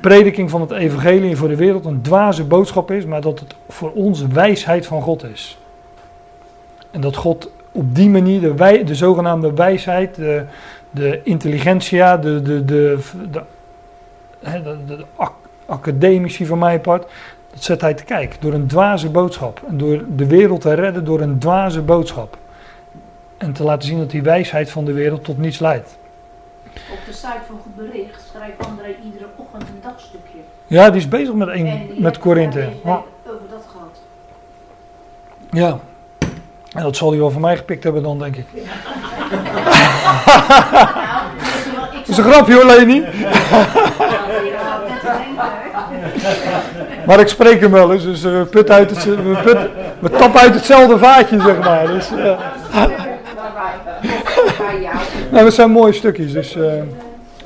prediking van het evangelie voor de wereld een dwaze boodschap is, maar dat het voor ons wijsheid van God is. En dat God op die manier de, wij, de zogenaamde wijsheid, de, de intelligentia, de, de, de, de, de, de academici van mijn part, dat zet hij te kijken door een dwaze boodschap. En door de wereld te redden door een dwaze boodschap. En te laten zien dat die wijsheid van de wereld tot niets leidt. Op de site van Goed Bericht schrijft André iedere ochtend een dagstukje. Ja, die is bezig met, een, met Korinthe. Ja. Over dat gehad. Ja. En dat zal hij wel van mij gepikt hebben dan, denk ik. Dat (laughs) is een grapje hoor, Leni. maar ik spreek hem wel eens, dus we, put uit het, we, put, we tappen uit hetzelfde vaatje, zeg maar. Dus, uh. nou, dat zijn mooie stukjes, dus uh,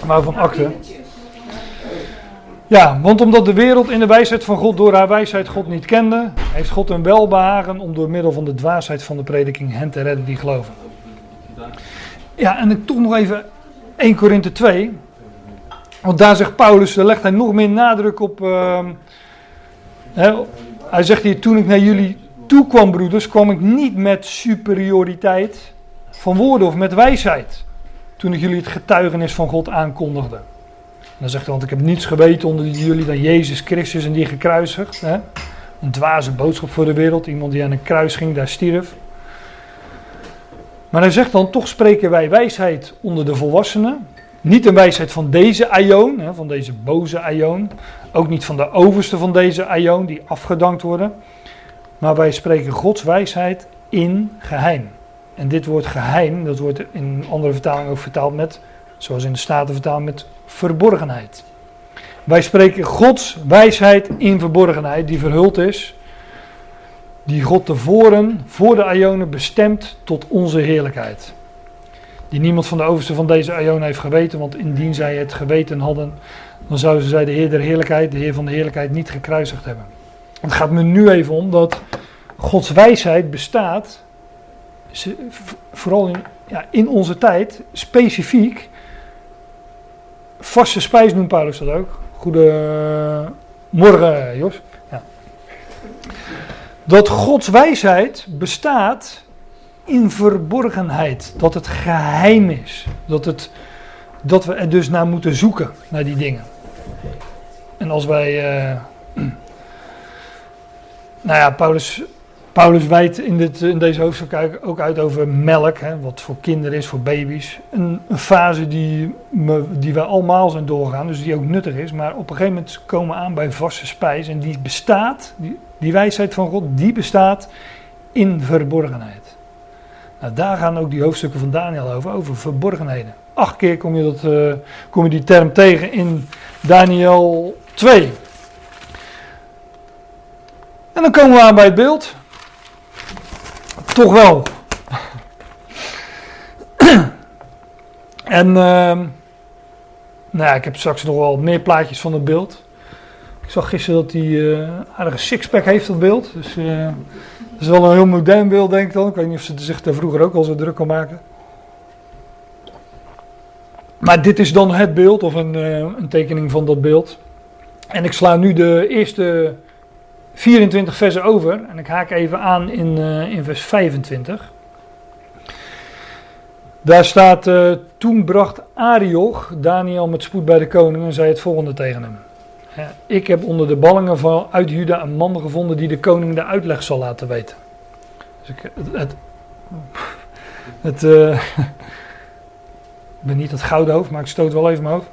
maar van akte. Ja, want omdat de wereld in de wijsheid van God door haar wijsheid God niet kende, heeft God een welbehagen om door middel van de dwaasheid van de prediking hen te redden die geloven. Ja, en ik toch nog even 1 Korinthe 2. Want daar zegt Paulus, daar legt hij nog meer nadruk op. Uh, hè, hij zegt hier: Toen ik naar jullie toe kwam, broeders, kwam ik niet met superioriteit van woorden of met wijsheid. Toen ik jullie het getuigenis van God aankondigde. Dan zegt hij: Want ik heb niets geweten onder jullie dan Jezus Christus en die gekruisigd. Hè? Een dwaze boodschap voor de wereld. Iemand die aan een kruis ging, daar stierf. Maar hij zegt dan, toch spreken wij wijsheid onder de volwassenen. Niet een wijsheid van deze aion, van deze boze aion. Ook niet van de overste van deze aion, die afgedankt worden. Maar wij spreken Gods wijsheid in geheim. En dit woord geheim, dat wordt in andere vertalingen ook vertaald met, zoals in de Staten vertaald met verborgenheid. Wij spreken Gods wijsheid in verborgenheid, die verhuld is die God tevoren, voor de Ionen, bestemd tot onze heerlijkheid. Die niemand van de overste van deze Ionen heeft geweten, want indien zij het geweten hadden, dan zouden zij de Heer der Heerlijkheid, de Heer van de Heerlijkheid, niet gekruisigd hebben. Het gaat me nu even om dat Gods wijsheid bestaat, vooral in, ja, in onze tijd, specifiek. Vaste spijs noemt Paulus dat ook. Goedemorgen, Jos dat Gods wijsheid bestaat in verborgenheid. Dat het geheim is. Dat, het, dat we er dus naar moeten zoeken, naar die dingen. En als wij. Uh, (clears throat) nou ja, Paulus, Paulus wijdt in, in deze hoofdstuk ook uit over melk, hè, wat voor kinderen is, voor baby's. Een, een fase die, me, die allemaal zijn doorgaan, dus die ook nuttig is. Maar op een gegeven moment komen we aan bij vaste spijs en die bestaat, die, wijsheid van God, die bestaat in verborgenheid. Nou, daar gaan ook die hoofdstukken van Daniel over, over verborgenheden. Acht keer kom je, dat, uh, kom je die term tegen in Daniel 2. En dan komen we aan bij het beeld. Toch wel. en uh, nou ik heb straks nog wel meer plaatjes van het beeld. Ik zag gisteren dat hij uh, aardige sixpack heeft, dat beeld. Dus uh, dat is wel een heel modern beeld, denk ik dan. Ik weet niet of ze zich daar vroeger ook al zo druk kon maken. Maar dit is dan het beeld, of een, uh, een tekening van dat beeld. En ik sla nu de eerste 24 versen over en ik haak even aan in, eh, in vers 25. Daar staat, eh, toen bracht Arioch Daniel met spoed bij de koning en zei het volgende tegen hem. Ik heb onder de ballingen van uit Juda een man gevonden die de koning de uitleg zal laten weten. Dus ik, het, het, eh, (laughs) ben niet het gouden hoofd, maar ik stoot wel even mijn hoofd.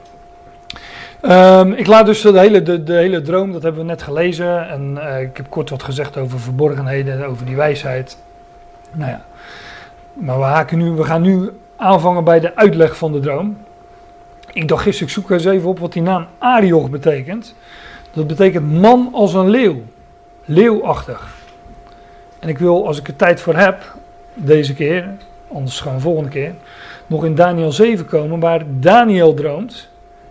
Ehm, ik laat dus de hele, de, hele droom, dat hebben we net gelezen. En eh, ik heb kort wat gezegd over verborgenheden, over die wijsheid. Nou ja, maar we, haken nu, we gaan nu aanvangen bij de uitleg van de droom. Ik dacht gisteren, ik zoek eens even op wat die naam Arioch betekent. Dat betekent man als een leeuw. Leeuwachtig. En ik wil, als ik er tijd voor heb, deze keer, anders gewoon volgende keer, nog in Daniel 7 komen, waar Daniel droomt.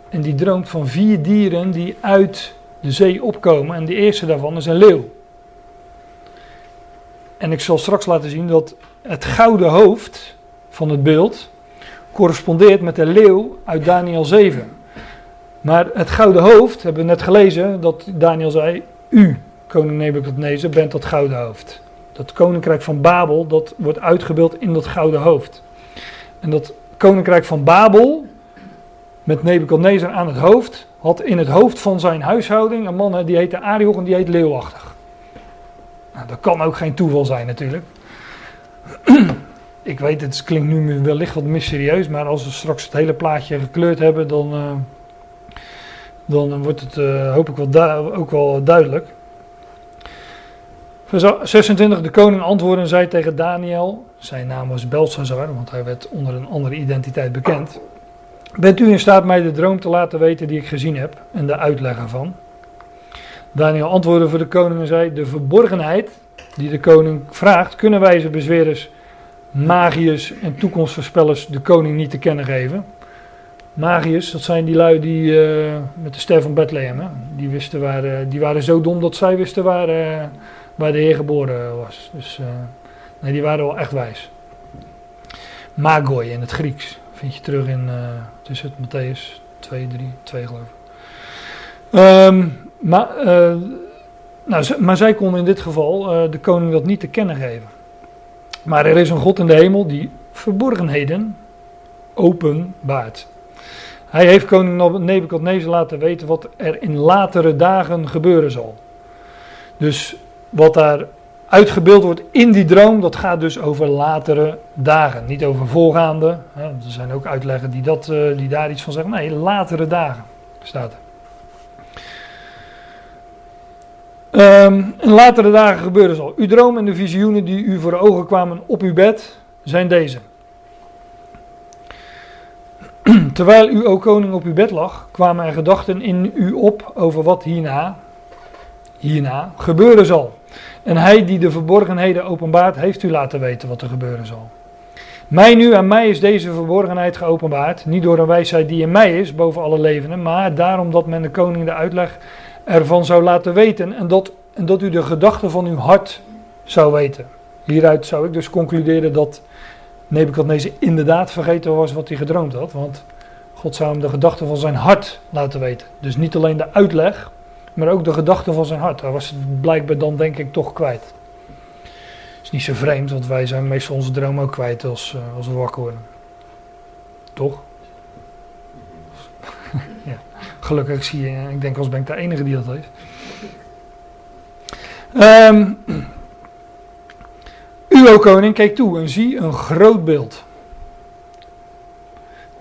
En die droomt van vier dieren die uit de zee opkomen. En de eerste daarvan is een leeuw. En ik zal straks laten zien dat het gouden hoofd van het beeld correspondeert met de leeuw uit Daniel 7. Maar het gouden hoofd, hebben we net gelezen, dat Daniel zei, u, koning Nebukadnezar, bent dat gouden hoofd. Dat koninkrijk van Babel, dat wordt uitgebeeld in dat gouden hoofd. En dat koninkrijk van Babel, met Nebukadnezar aan het hoofd, had in het hoofd van zijn huishouding een man die heette Arioch en die heet Leeuwachtig. Nou, dat kan ook geen toeval zijn natuurlijk. Ik weet, het klinkt nu wellicht wat mysterieus, maar als we straks het hele plaatje gekleurd hebben, dan, uh, dan wordt het uh, hoop ik wel ook wel duidelijk. Vers 26, de koning antwoordde en zei tegen Daniel, zijn naam was Belshazzar, want hij werd onder een andere identiteit bekend. Bent u in staat mij de droom te laten weten die ik gezien heb en de uitleg ervan? Daniel antwoordde voor de koning en zei, de verborgenheid die de koning vraagt, kunnen wij ze bezwerers, magiërs en toekomstvoorspellers de koning niet te kennen geven. Magiërs, dat zijn die lui die uh, met de ster van Bethlehem, hè? Die, wisten waar, uh, die waren zo dom dat zij wisten waar, uh, waar de Heer geboren was. Dus nee, die waren wel echt wijs. Magoi in het Grieks. Vind je terug in tussen het Matthäus 2, 3, 2 geloof ik. Um, maar, nou, maar zij konden in dit geval de koning dat niet te kennen geven. Maar er is een God in de hemel die verborgenheden openbaart. Hij heeft koning Nebukadnezar laten weten wat er in latere dagen gebeuren zal. Dus wat daar uitgebeeld wordt in die droom, dat gaat dus over latere dagen. Niet over voorgaande. Hè, er zijn ook uitleggen die, dat, uh, die daar iets van zeggen. Nee, latere dagen staat in latere dagen gebeurde zal. Uw droom en de visioenen die u voor ogen kwamen op uw bed zijn deze. (clears throat) Terwijl u, o koning, op uw bed lag, kwamen er gedachten in u op over wat hierna, hierna gebeuren zal. En hij die de verborgenheden openbaart, heeft u laten weten wat er gebeuren zal. Mij nu, aan mij is deze verborgenheid geopenbaard, niet door een wijsheid die in mij is, boven alle levenden, maar daarom dat men de koning de uitleg ervan zou laten weten en dat, en dat u de gedachten van uw hart zou weten. Hieruit zou ik dus concluderen dat Nebukadnezar inderdaad vergeten was wat hij gedroomd had, want God zou hem de gedachten van zijn hart laten weten. Dus niet alleen de uitleg, maar ook de gedachten van zijn hart. Hij was het blijkbaar dan denk ik toch kwijt. Is niet zo vreemd, want wij zijn meestal onze droom ook kwijt als, uh, als we wakker worden. Toch? (laughs) ja. Gelukkig zie je, ik denk als ben ik de enige die dat heeft. Um, (clears throat) u, o koning, keek toe en zie een groot beeld.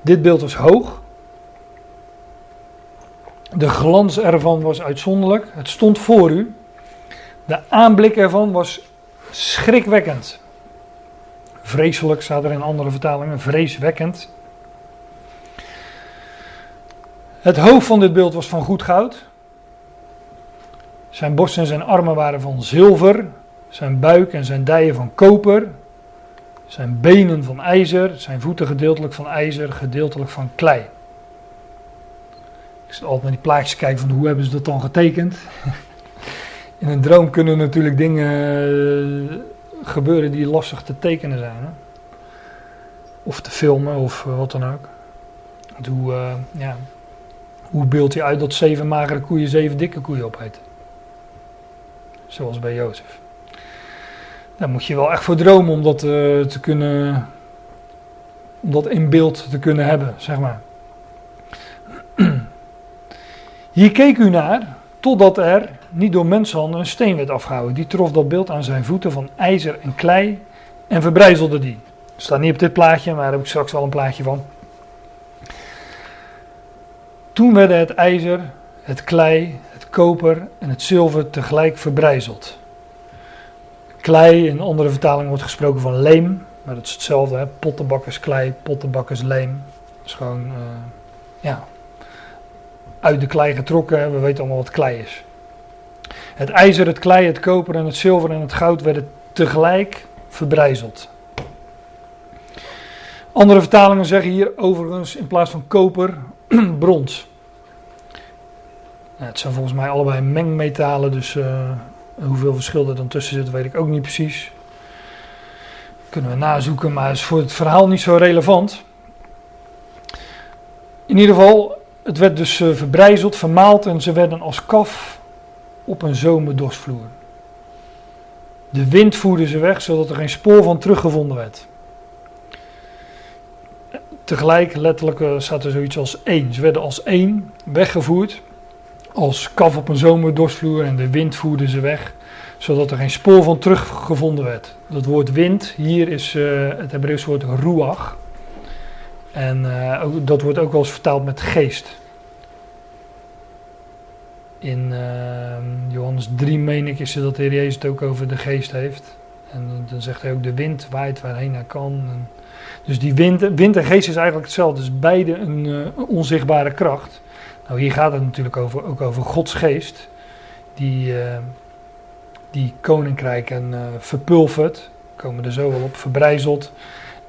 Dit beeld was hoog. De glans ervan was uitzonderlijk. Het stond voor u. De aanblik ervan was schrikwekkend. Vreselijk staat er in andere vertalingen, vreeswekkend. Het hoofd van dit beeld was van goed goud. Zijn borst en zijn armen waren van zilver. Zijn buik en zijn dijen van koper. Zijn benen van ijzer. Zijn voeten gedeeltelijk van ijzer, gedeeltelijk van klei. Ik zit altijd naar die plaatjes kijken van hoe hebben ze dat dan getekend. (laughs) In een droom kunnen natuurlijk dingen eh, gebeuren die lastig te tekenen zijn. Hè? Of te filmen of wat dan ook. Hoe, uh, ja, Hoe beeld je uit dat zeven magere koeien zeven dikke koeien opeten? Zoals bij Jozef. Daar moet je wel echt voor dromen om dat eh, te kunnen. om dat in beeld te kunnen hebben, zeg maar. Hier keek u naar, totdat er niet door mensenhanden een steen werd afgehouden. Die trof dat beeld aan zijn voeten van ijzer en klei en verbrijzelde die. Staat niet op dit plaatje, maar daar heb ik straks wel een plaatje van. Toen werden het ijzer, het klei, het koper en het zilver tegelijk verbrijzeld. Klei, in andere vertalingen wordt gesproken van leem, maar dat is hetzelfde. Hè? Pottenbakkersklei, pottenbakkersleem. Dat is gewoon, uh, ja, uit de klei getrokken. We weten allemaal wat klei is. Het ijzer, het klei, het koper en het zilver en het goud werden tegelijk verbrijzeld. Andere vertalingen zeggen hier overigens in plaats van koper (clears throat) brons. het zijn volgens mij allebei mengmetalen, dus uh, hoeveel verschil er dan tussen zit, weet ik ook niet precies. Kunnen we nazoeken, maar is voor het verhaal niet zo relevant. In ieder geval, het werd dus uh, verbrijzeld, vermaald en ze werden als kaf op een zomerdorsvloer. De wind voerde ze weg, zodat er geen spoor van teruggevonden werd. Tegelijk, letterlijk, uh, staat er zoiets als één. Ze werden als één weggevoerd, als kaf op een zomerdorsvloer en de wind voerde ze weg, zodat er geen spoor van teruggevonden werd. Dat woord wind, hier is uh, het Hebreeuws woord ruach. En ook, dat wordt ook wel eens vertaald met geest. In uh, Johannes 3 meen ik is dat de Heer Jezus het ook over de geest heeft. En dan zegt hij ook de wind waait waarheen hij kan. Dus die wind, wind en geest is eigenlijk hetzelfde. Dus beide een uh, onzichtbare kracht. Nou, hier gaat het natuurlijk over, ook over Gods geest. Die, die koninkrijken verpulvert. Komen er zo wel op. Verbrijzelt.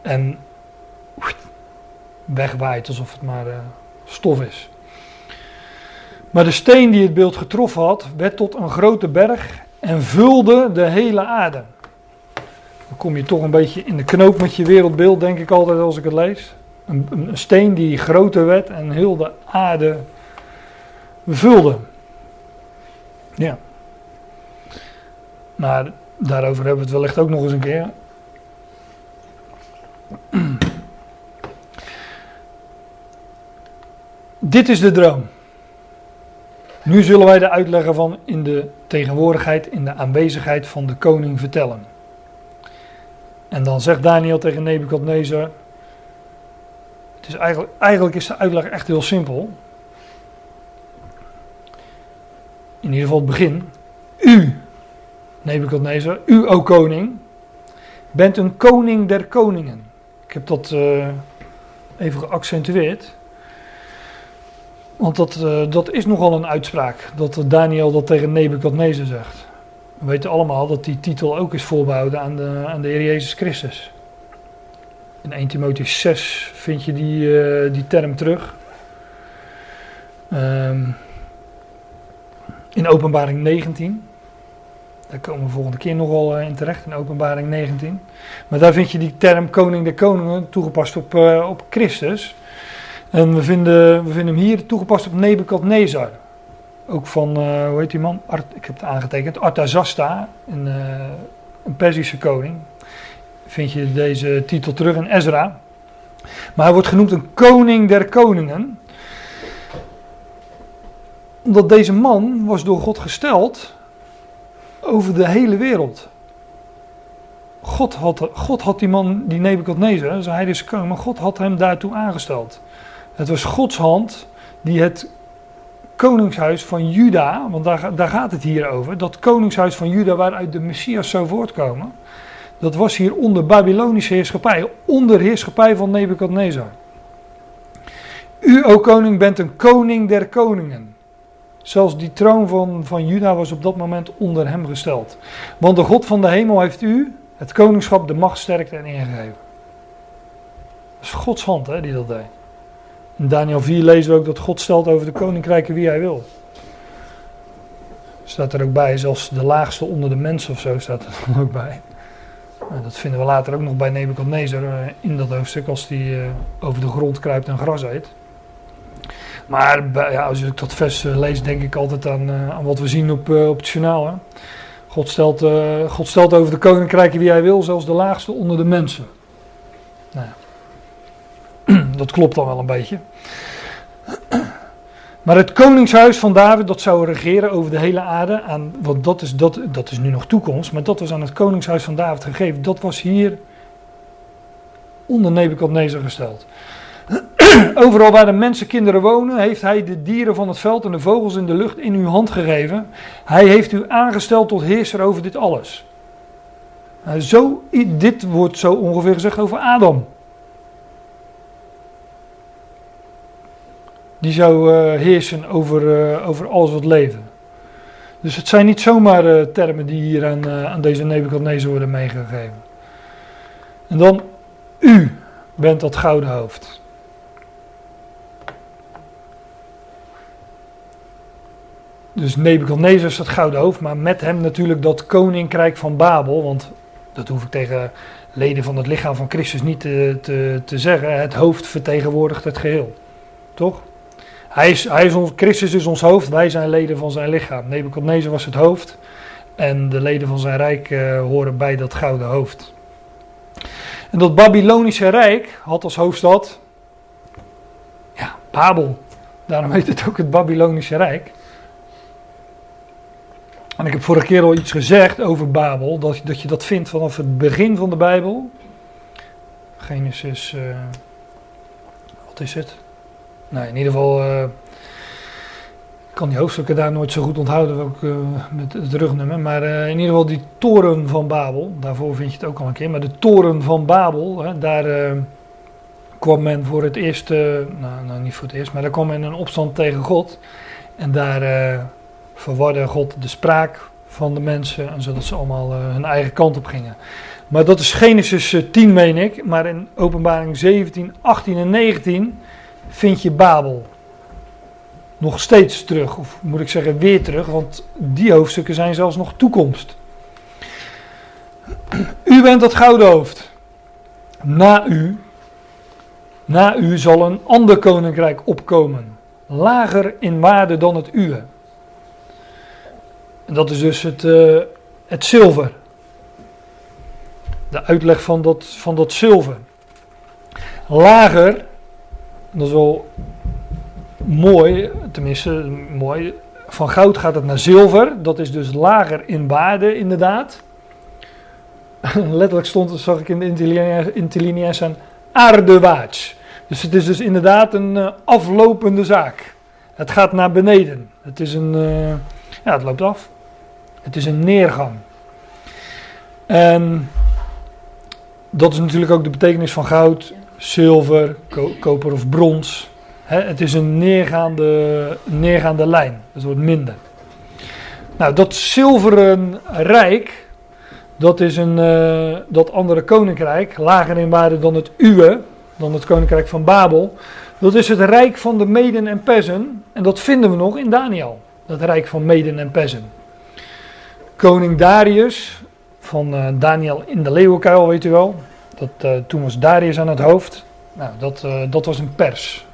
En wegwaait alsof het maar stof is. Maar de steen die het beeld getroffen had, werd tot een grote berg en vulde de hele aarde. Dan kom je toch een beetje in de knoop met je wereldbeeld, denk ik altijd als ik het lees. Een, een steen die groter werd en heel de aarde vulde. Ja. Maar daarover hebben we het wellicht ook nog eens een keer. Dit is de droom. Nu zullen wij de uitleggen van in de tegenwoordigheid, in de aanwezigheid van de koning vertellen. En dan zegt Daniel tegen Nebukadnezar. Het is eigenlijk, eigenlijk is de uitleg echt heel simpel. In ieder geval het begin. U, Nebukadnezar, u, o koning, bent een koning der koningen. Ik heb dat uh, even geaccentueerd. Want dat, uh, dat is nogal een uitspraak, dat Daniel dat tegen Nebukadnezar zegt. We weten allemaal dat die titel ook is voorbehouden aan de, aan de Heer Jezus Christus. In 1 Timotheus 6 vind je die, uh, die term terug. Um, in openbaring 19. Daar komen we volgende keer nogal uh, in terecht, in openbaring 19. Maar daar vind je die term koning der koningen toegepast op, op Christus. En we vinden, we vinden hem hier toegepast op Nebukadnezar. Ook van, uh, hoe heet die man? Ik heb het aangetekend. Artazasta, een, uh, een Perzische koning. Vind je deze titel terug in Ezra. Maar hij wordt genoemd een koning der koningen. Omdat deze man was door God gesteld over de hele wereld. God had, God had die man, die Nebukadnezar, zijn heidense koning, maar God had hem daartoe aangesteld. Het was Gods hand die het koningshuis van Juda, want daar, daar gaat het hier over, dat koningshuis van Juda waaruit de Messias zou voortkomen, dat was hier onder Babylonische heerschappij, onder heerschappij van Nebukadnezar. U, o koning, bent een koning der koningen. Zelfs die troon van, van Juda was op dat moment onder hem gesteld. Want de God van de hemel heeft u, het koningschap, de macht, sterkte en ingegeven. Dat is Gods hand hè, die dat deed. In Daniel 4 lezen we ook dat God stelt over de koninkrijken wie hij wil. Staat er ook bij, zelfs de laagste onder de mensen of zo staat er dan ook bij. En dat vinden we later ook nog bij Nebuchadnezzar in dat hoofdstuk als die over de grond kruipt en gras eet. Maar ja, als ik dat vers eh, lees, denk ik altijd aan, eh, aan wat we zien op, eh, op het journaal. God, stelt, eh, God stelt over de koninkrijken wie hij wil, zelfs de laagste onder de mensen. (clears throat) Dat klopt dan wel een beetje. (clears throat) Maar het koningshuis van David, dat zou regeren over de hele aarde. Want dat is, dat, dat is nu nog toekomst, maar dat was aan het koningshuis van David gegeven. Dat was hier onder Nebukadnezar gesteld. (clears throat) Overal waar de mensenkinderen wonen, heeft hij de dieren van het veld en de vogels in de lucht in uw hand gegeven. Hij heeft u aangesteld tot heerser over dit alles. Nou, zo, dit wordt zo ongeveer gezegd over Adam. Die zou eh, heersen over, eh, over alles wat leven. Dus het zijn niet zomaar eh, termen die hier aan, aan deze Nebukadnezar worden meegegeven. En dan, u bent dat gouden hoofd. Dus Nebukadnezar is dat gouden hoofd, maar met hem natuurlijk dat koninkrijk van Babel. Want dat hoef ik tegen leden van het lichaam van Christus niet te, te zeggen. Het hoofd vertegenwoordigt het geheel. Toch? Hij is, hij is ons, Christus is ons hoofd, wij zijn leden van zijn lichaam. Nebukadnezar was het hoofd en de leden van zijn rijk eh, horen bij dat gouden hoofd. En dat Babylonische rijk had als hoofdstad ja, Babel. Daarom heet het ook het Babylonische rijk. En ik heb vorige keer al iets gezegd over Babel, dat, dat je dat vindt vanaf het begin van de Bijbel. Genesis, eh, wat is het? Nou, in ieder geval, ik kan die hoofdstukken daar nooit zo goed onthouden, ook eh, met het rugnummer. Maar eh, in ieder geval die toren van Babel, daarvoor vind je het ook al een keer. Maar de toren van Babel, hè, daar kwam men voor het eerst, nou, nou niet voor het eerst, maar daar kwam men in opstand tegen God. En daar verwarde God de spraak van de mensen, en zodat ze allemaal hun eigen kant op gingen. Maar dat is Genesis eh, 10, meen ik. Maar in Openbaring 17, 18 en 19 vind je Babel nog steeds terug. Of moet ik zeggen weer terug, want die hoofdstukken zijn zelfs nog toekomst. U bent dat gouden hoofd. Na u, na u zal een ander koninkrijk opkomen. Lager in waarde dan het uwe. En dat is dus het, eh, het zilver. De uitleg van dat, van dat zilver. Lager, dat is wel mooi, tenminste mooi. Van goud gaat het naar zilver. Dat is dus lager in waarde, inderdaad. (laughs) Letterlijk stond, zag ik in de interlinea's aan aardewaarts. Dus het is dus inderdaad een eh, aflopende zaak. Het gaat naar beneden. Het is een, eh, ja, het loopt af. Het is een neergang. En dat is natuurlijk ook de betekenis van goud, zilver, ko- koper of brons. Het is een neergaande, neergaande lijn. Het wordt minder. Nou, dat zilveren rijk, dat is een, eh, dat andere koninkrijk, lager in waarde dan het uwe, dan het koninkrijk van Babel. Dat is het rijk van de Meden en Persen. En dat vinden we nog in Daniel. Dat rijk van Meden en Persen. Koning Darius, van eh, Daniel in de leeuwenkuil, weet u wel. Eh, toen was Darius aan het hoofd. Nou, dat, eh, dat was een pers.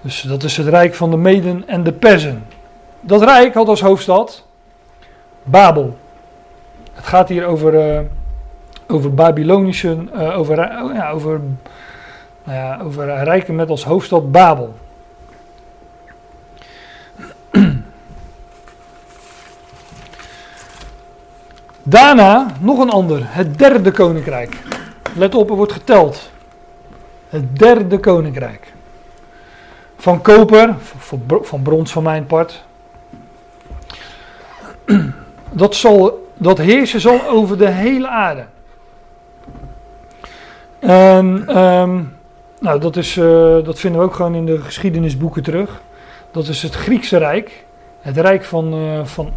Dus dat is het rijk van de Meden en de Persen. Dat rijk had als hoofdstad Babel. Het gaat hier over, eh, over Babylonische, over, oh ja, over, nou ja, over rijken met als hoofdstad Babel. (clears throat) Daarna nog een ander, het derde koninkrijk. Let op, er wordt geteld. Het derde koninkrijk. Van koper, van bro- van brons van mijn part. (clears throat) Dat, zal, dat heersen zal over de hele aarde. En ehm, nou, dat, is, eh, dat vinden we ook gewoon in de geschiedenisboeken terug. Dat is het Griekse Rijk. Het Rijk van, eh, van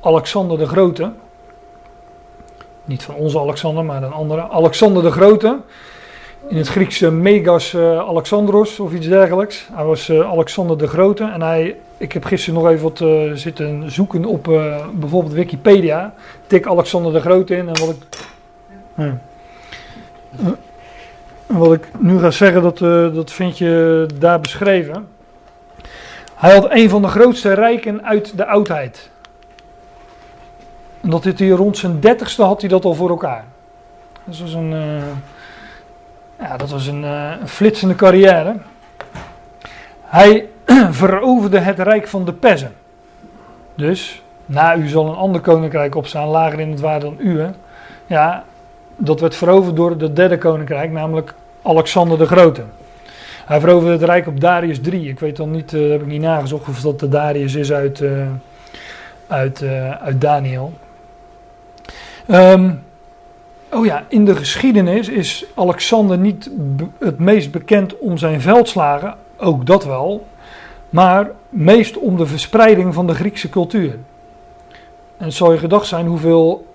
Alexander de Grote. Niet van onze Alexander, maar een andere. Alexander de Grote. In het Griekse Megas eh, Alexandros of iets dergelijks. Hij was eh, Alexander de Grote. En hij, ik heb gisteren nog even wat eh, zitten zoeken op bijvoorbeeld Wikipedia. Tik Alexander de Grote in. En wat ik, wat ik nu ga zeggen, dat, dat vind je daar beschreven. Hij had een van de grootste rijken uit de oudheid. En dat hij rond zijn dertigste had hij dat al voor elkaar. Dat was een, uh, ja, dat was een, een flitsende carrière. Hij (clears throat) veroverde het rijk van de Perzen. Dus, na u zal een ander koninkrijk opstaan, lager in het waarde dan u. Ja, dat werd veroverd door het derde koninkrijk, namelijk Alexander de Grote. Hij veroverde het rijk op Darius 3. Ik weet dan niet, uh, heb ik niet nagezocht of dat de Darius is uit, uit, uit Daniel. Um, oh ja, in de geschiedenis is Alexander niet het meest bekend om zijn veldslagen, ook dat wel, maar meest om de verspreiding van de Griekse cultuur. En zal je gedacht zijn hoeveel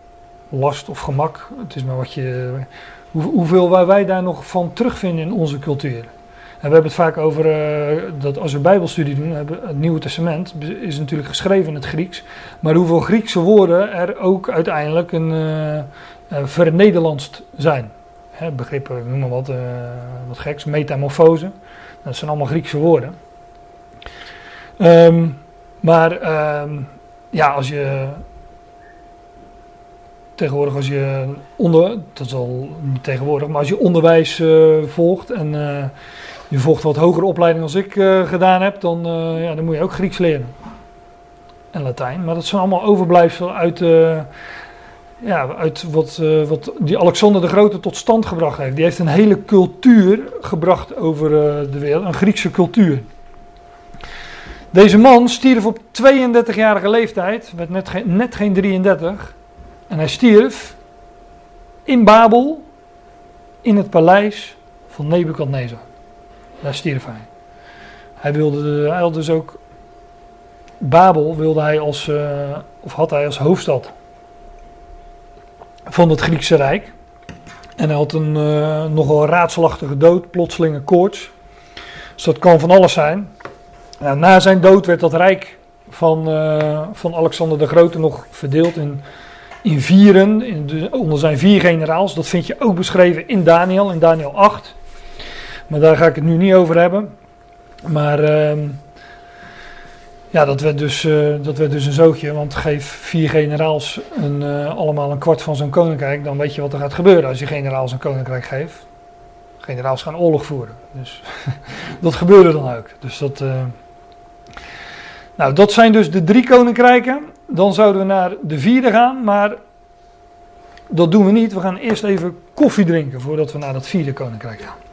last of gemak, het is maar wat je, hoe, hoeveel wij daar nog van terugvinden in onze cultuur. We hebben het vaak over uh, dat als we Bijbelstudie doen, hebben, het Nieuwe Testament is natuurlijk geschreven in het Grieks. Maar hoeveel Griekse woorden er ook uiteindelijk een uh, vernederlandst zijn. Hè, begrippen, noem maar wat, wat geks, metamorfose. Dat zijn allemaal Griekse woorden. Um, maar um, ja, als je tegenwoordig als je onder, dat is al tegenwoordig, maar als je onderwijs volgt en je volgt wat hogere opleiding als ik uh, gedaan heb, dan, ja, dan moet je ook Grieks leren. En Latijn. Maar dat zijn allemaal overblijfselen uit, ja, uit wat, wat die Alexander de Grote tot stand gebracht heeft. Die heeft een hele cultuur gebracht over de wereld, een Griekse cultuur. Deze man stierf op 32-jarige leeftijd, werd net geen, net geen 33. En hij stierf in Babel, in het paleis van Nebukadnezar. Daar stierf hij. Hij wilde, hij had dus ook, Babel wilde hij als, uh, of had hij als hoofdstad van het Griekse Rijk. En hij had een uh, nogal raadselachtige dood, plotselinge koorts. Dus dat kan van alles zijn. Nou, na zijn dood werd dat rijk van, uh, van Alexander de Grote nog verdeeld in in vieren, in de, onder zijn vier generaals. Dat vind je ook beschreven in Daniel, in Daniel 8. Maar daar ga ik het nu niet over hebben. Maar uh, ja, dat werd, dus, uh, dat werd dus een zootje. Want geef vier generaals een, uh, allemaal een kwart van zo'n koninkrijk. Dan weet je wat er gaat gebeuren als je generaals een koninkrijk geeft. Generaals gaan oorlog voeren. Dus (laughs) dat gebeurde dan ook. Dus dat. Uh, nou, dat zijn dus de drie koninkrijken. Dan zouden we naar de vierde gaan, maar dat doen we niet. We gaan eerst even koffie drinken voordat we naar dat vierde koninkrijk gaan.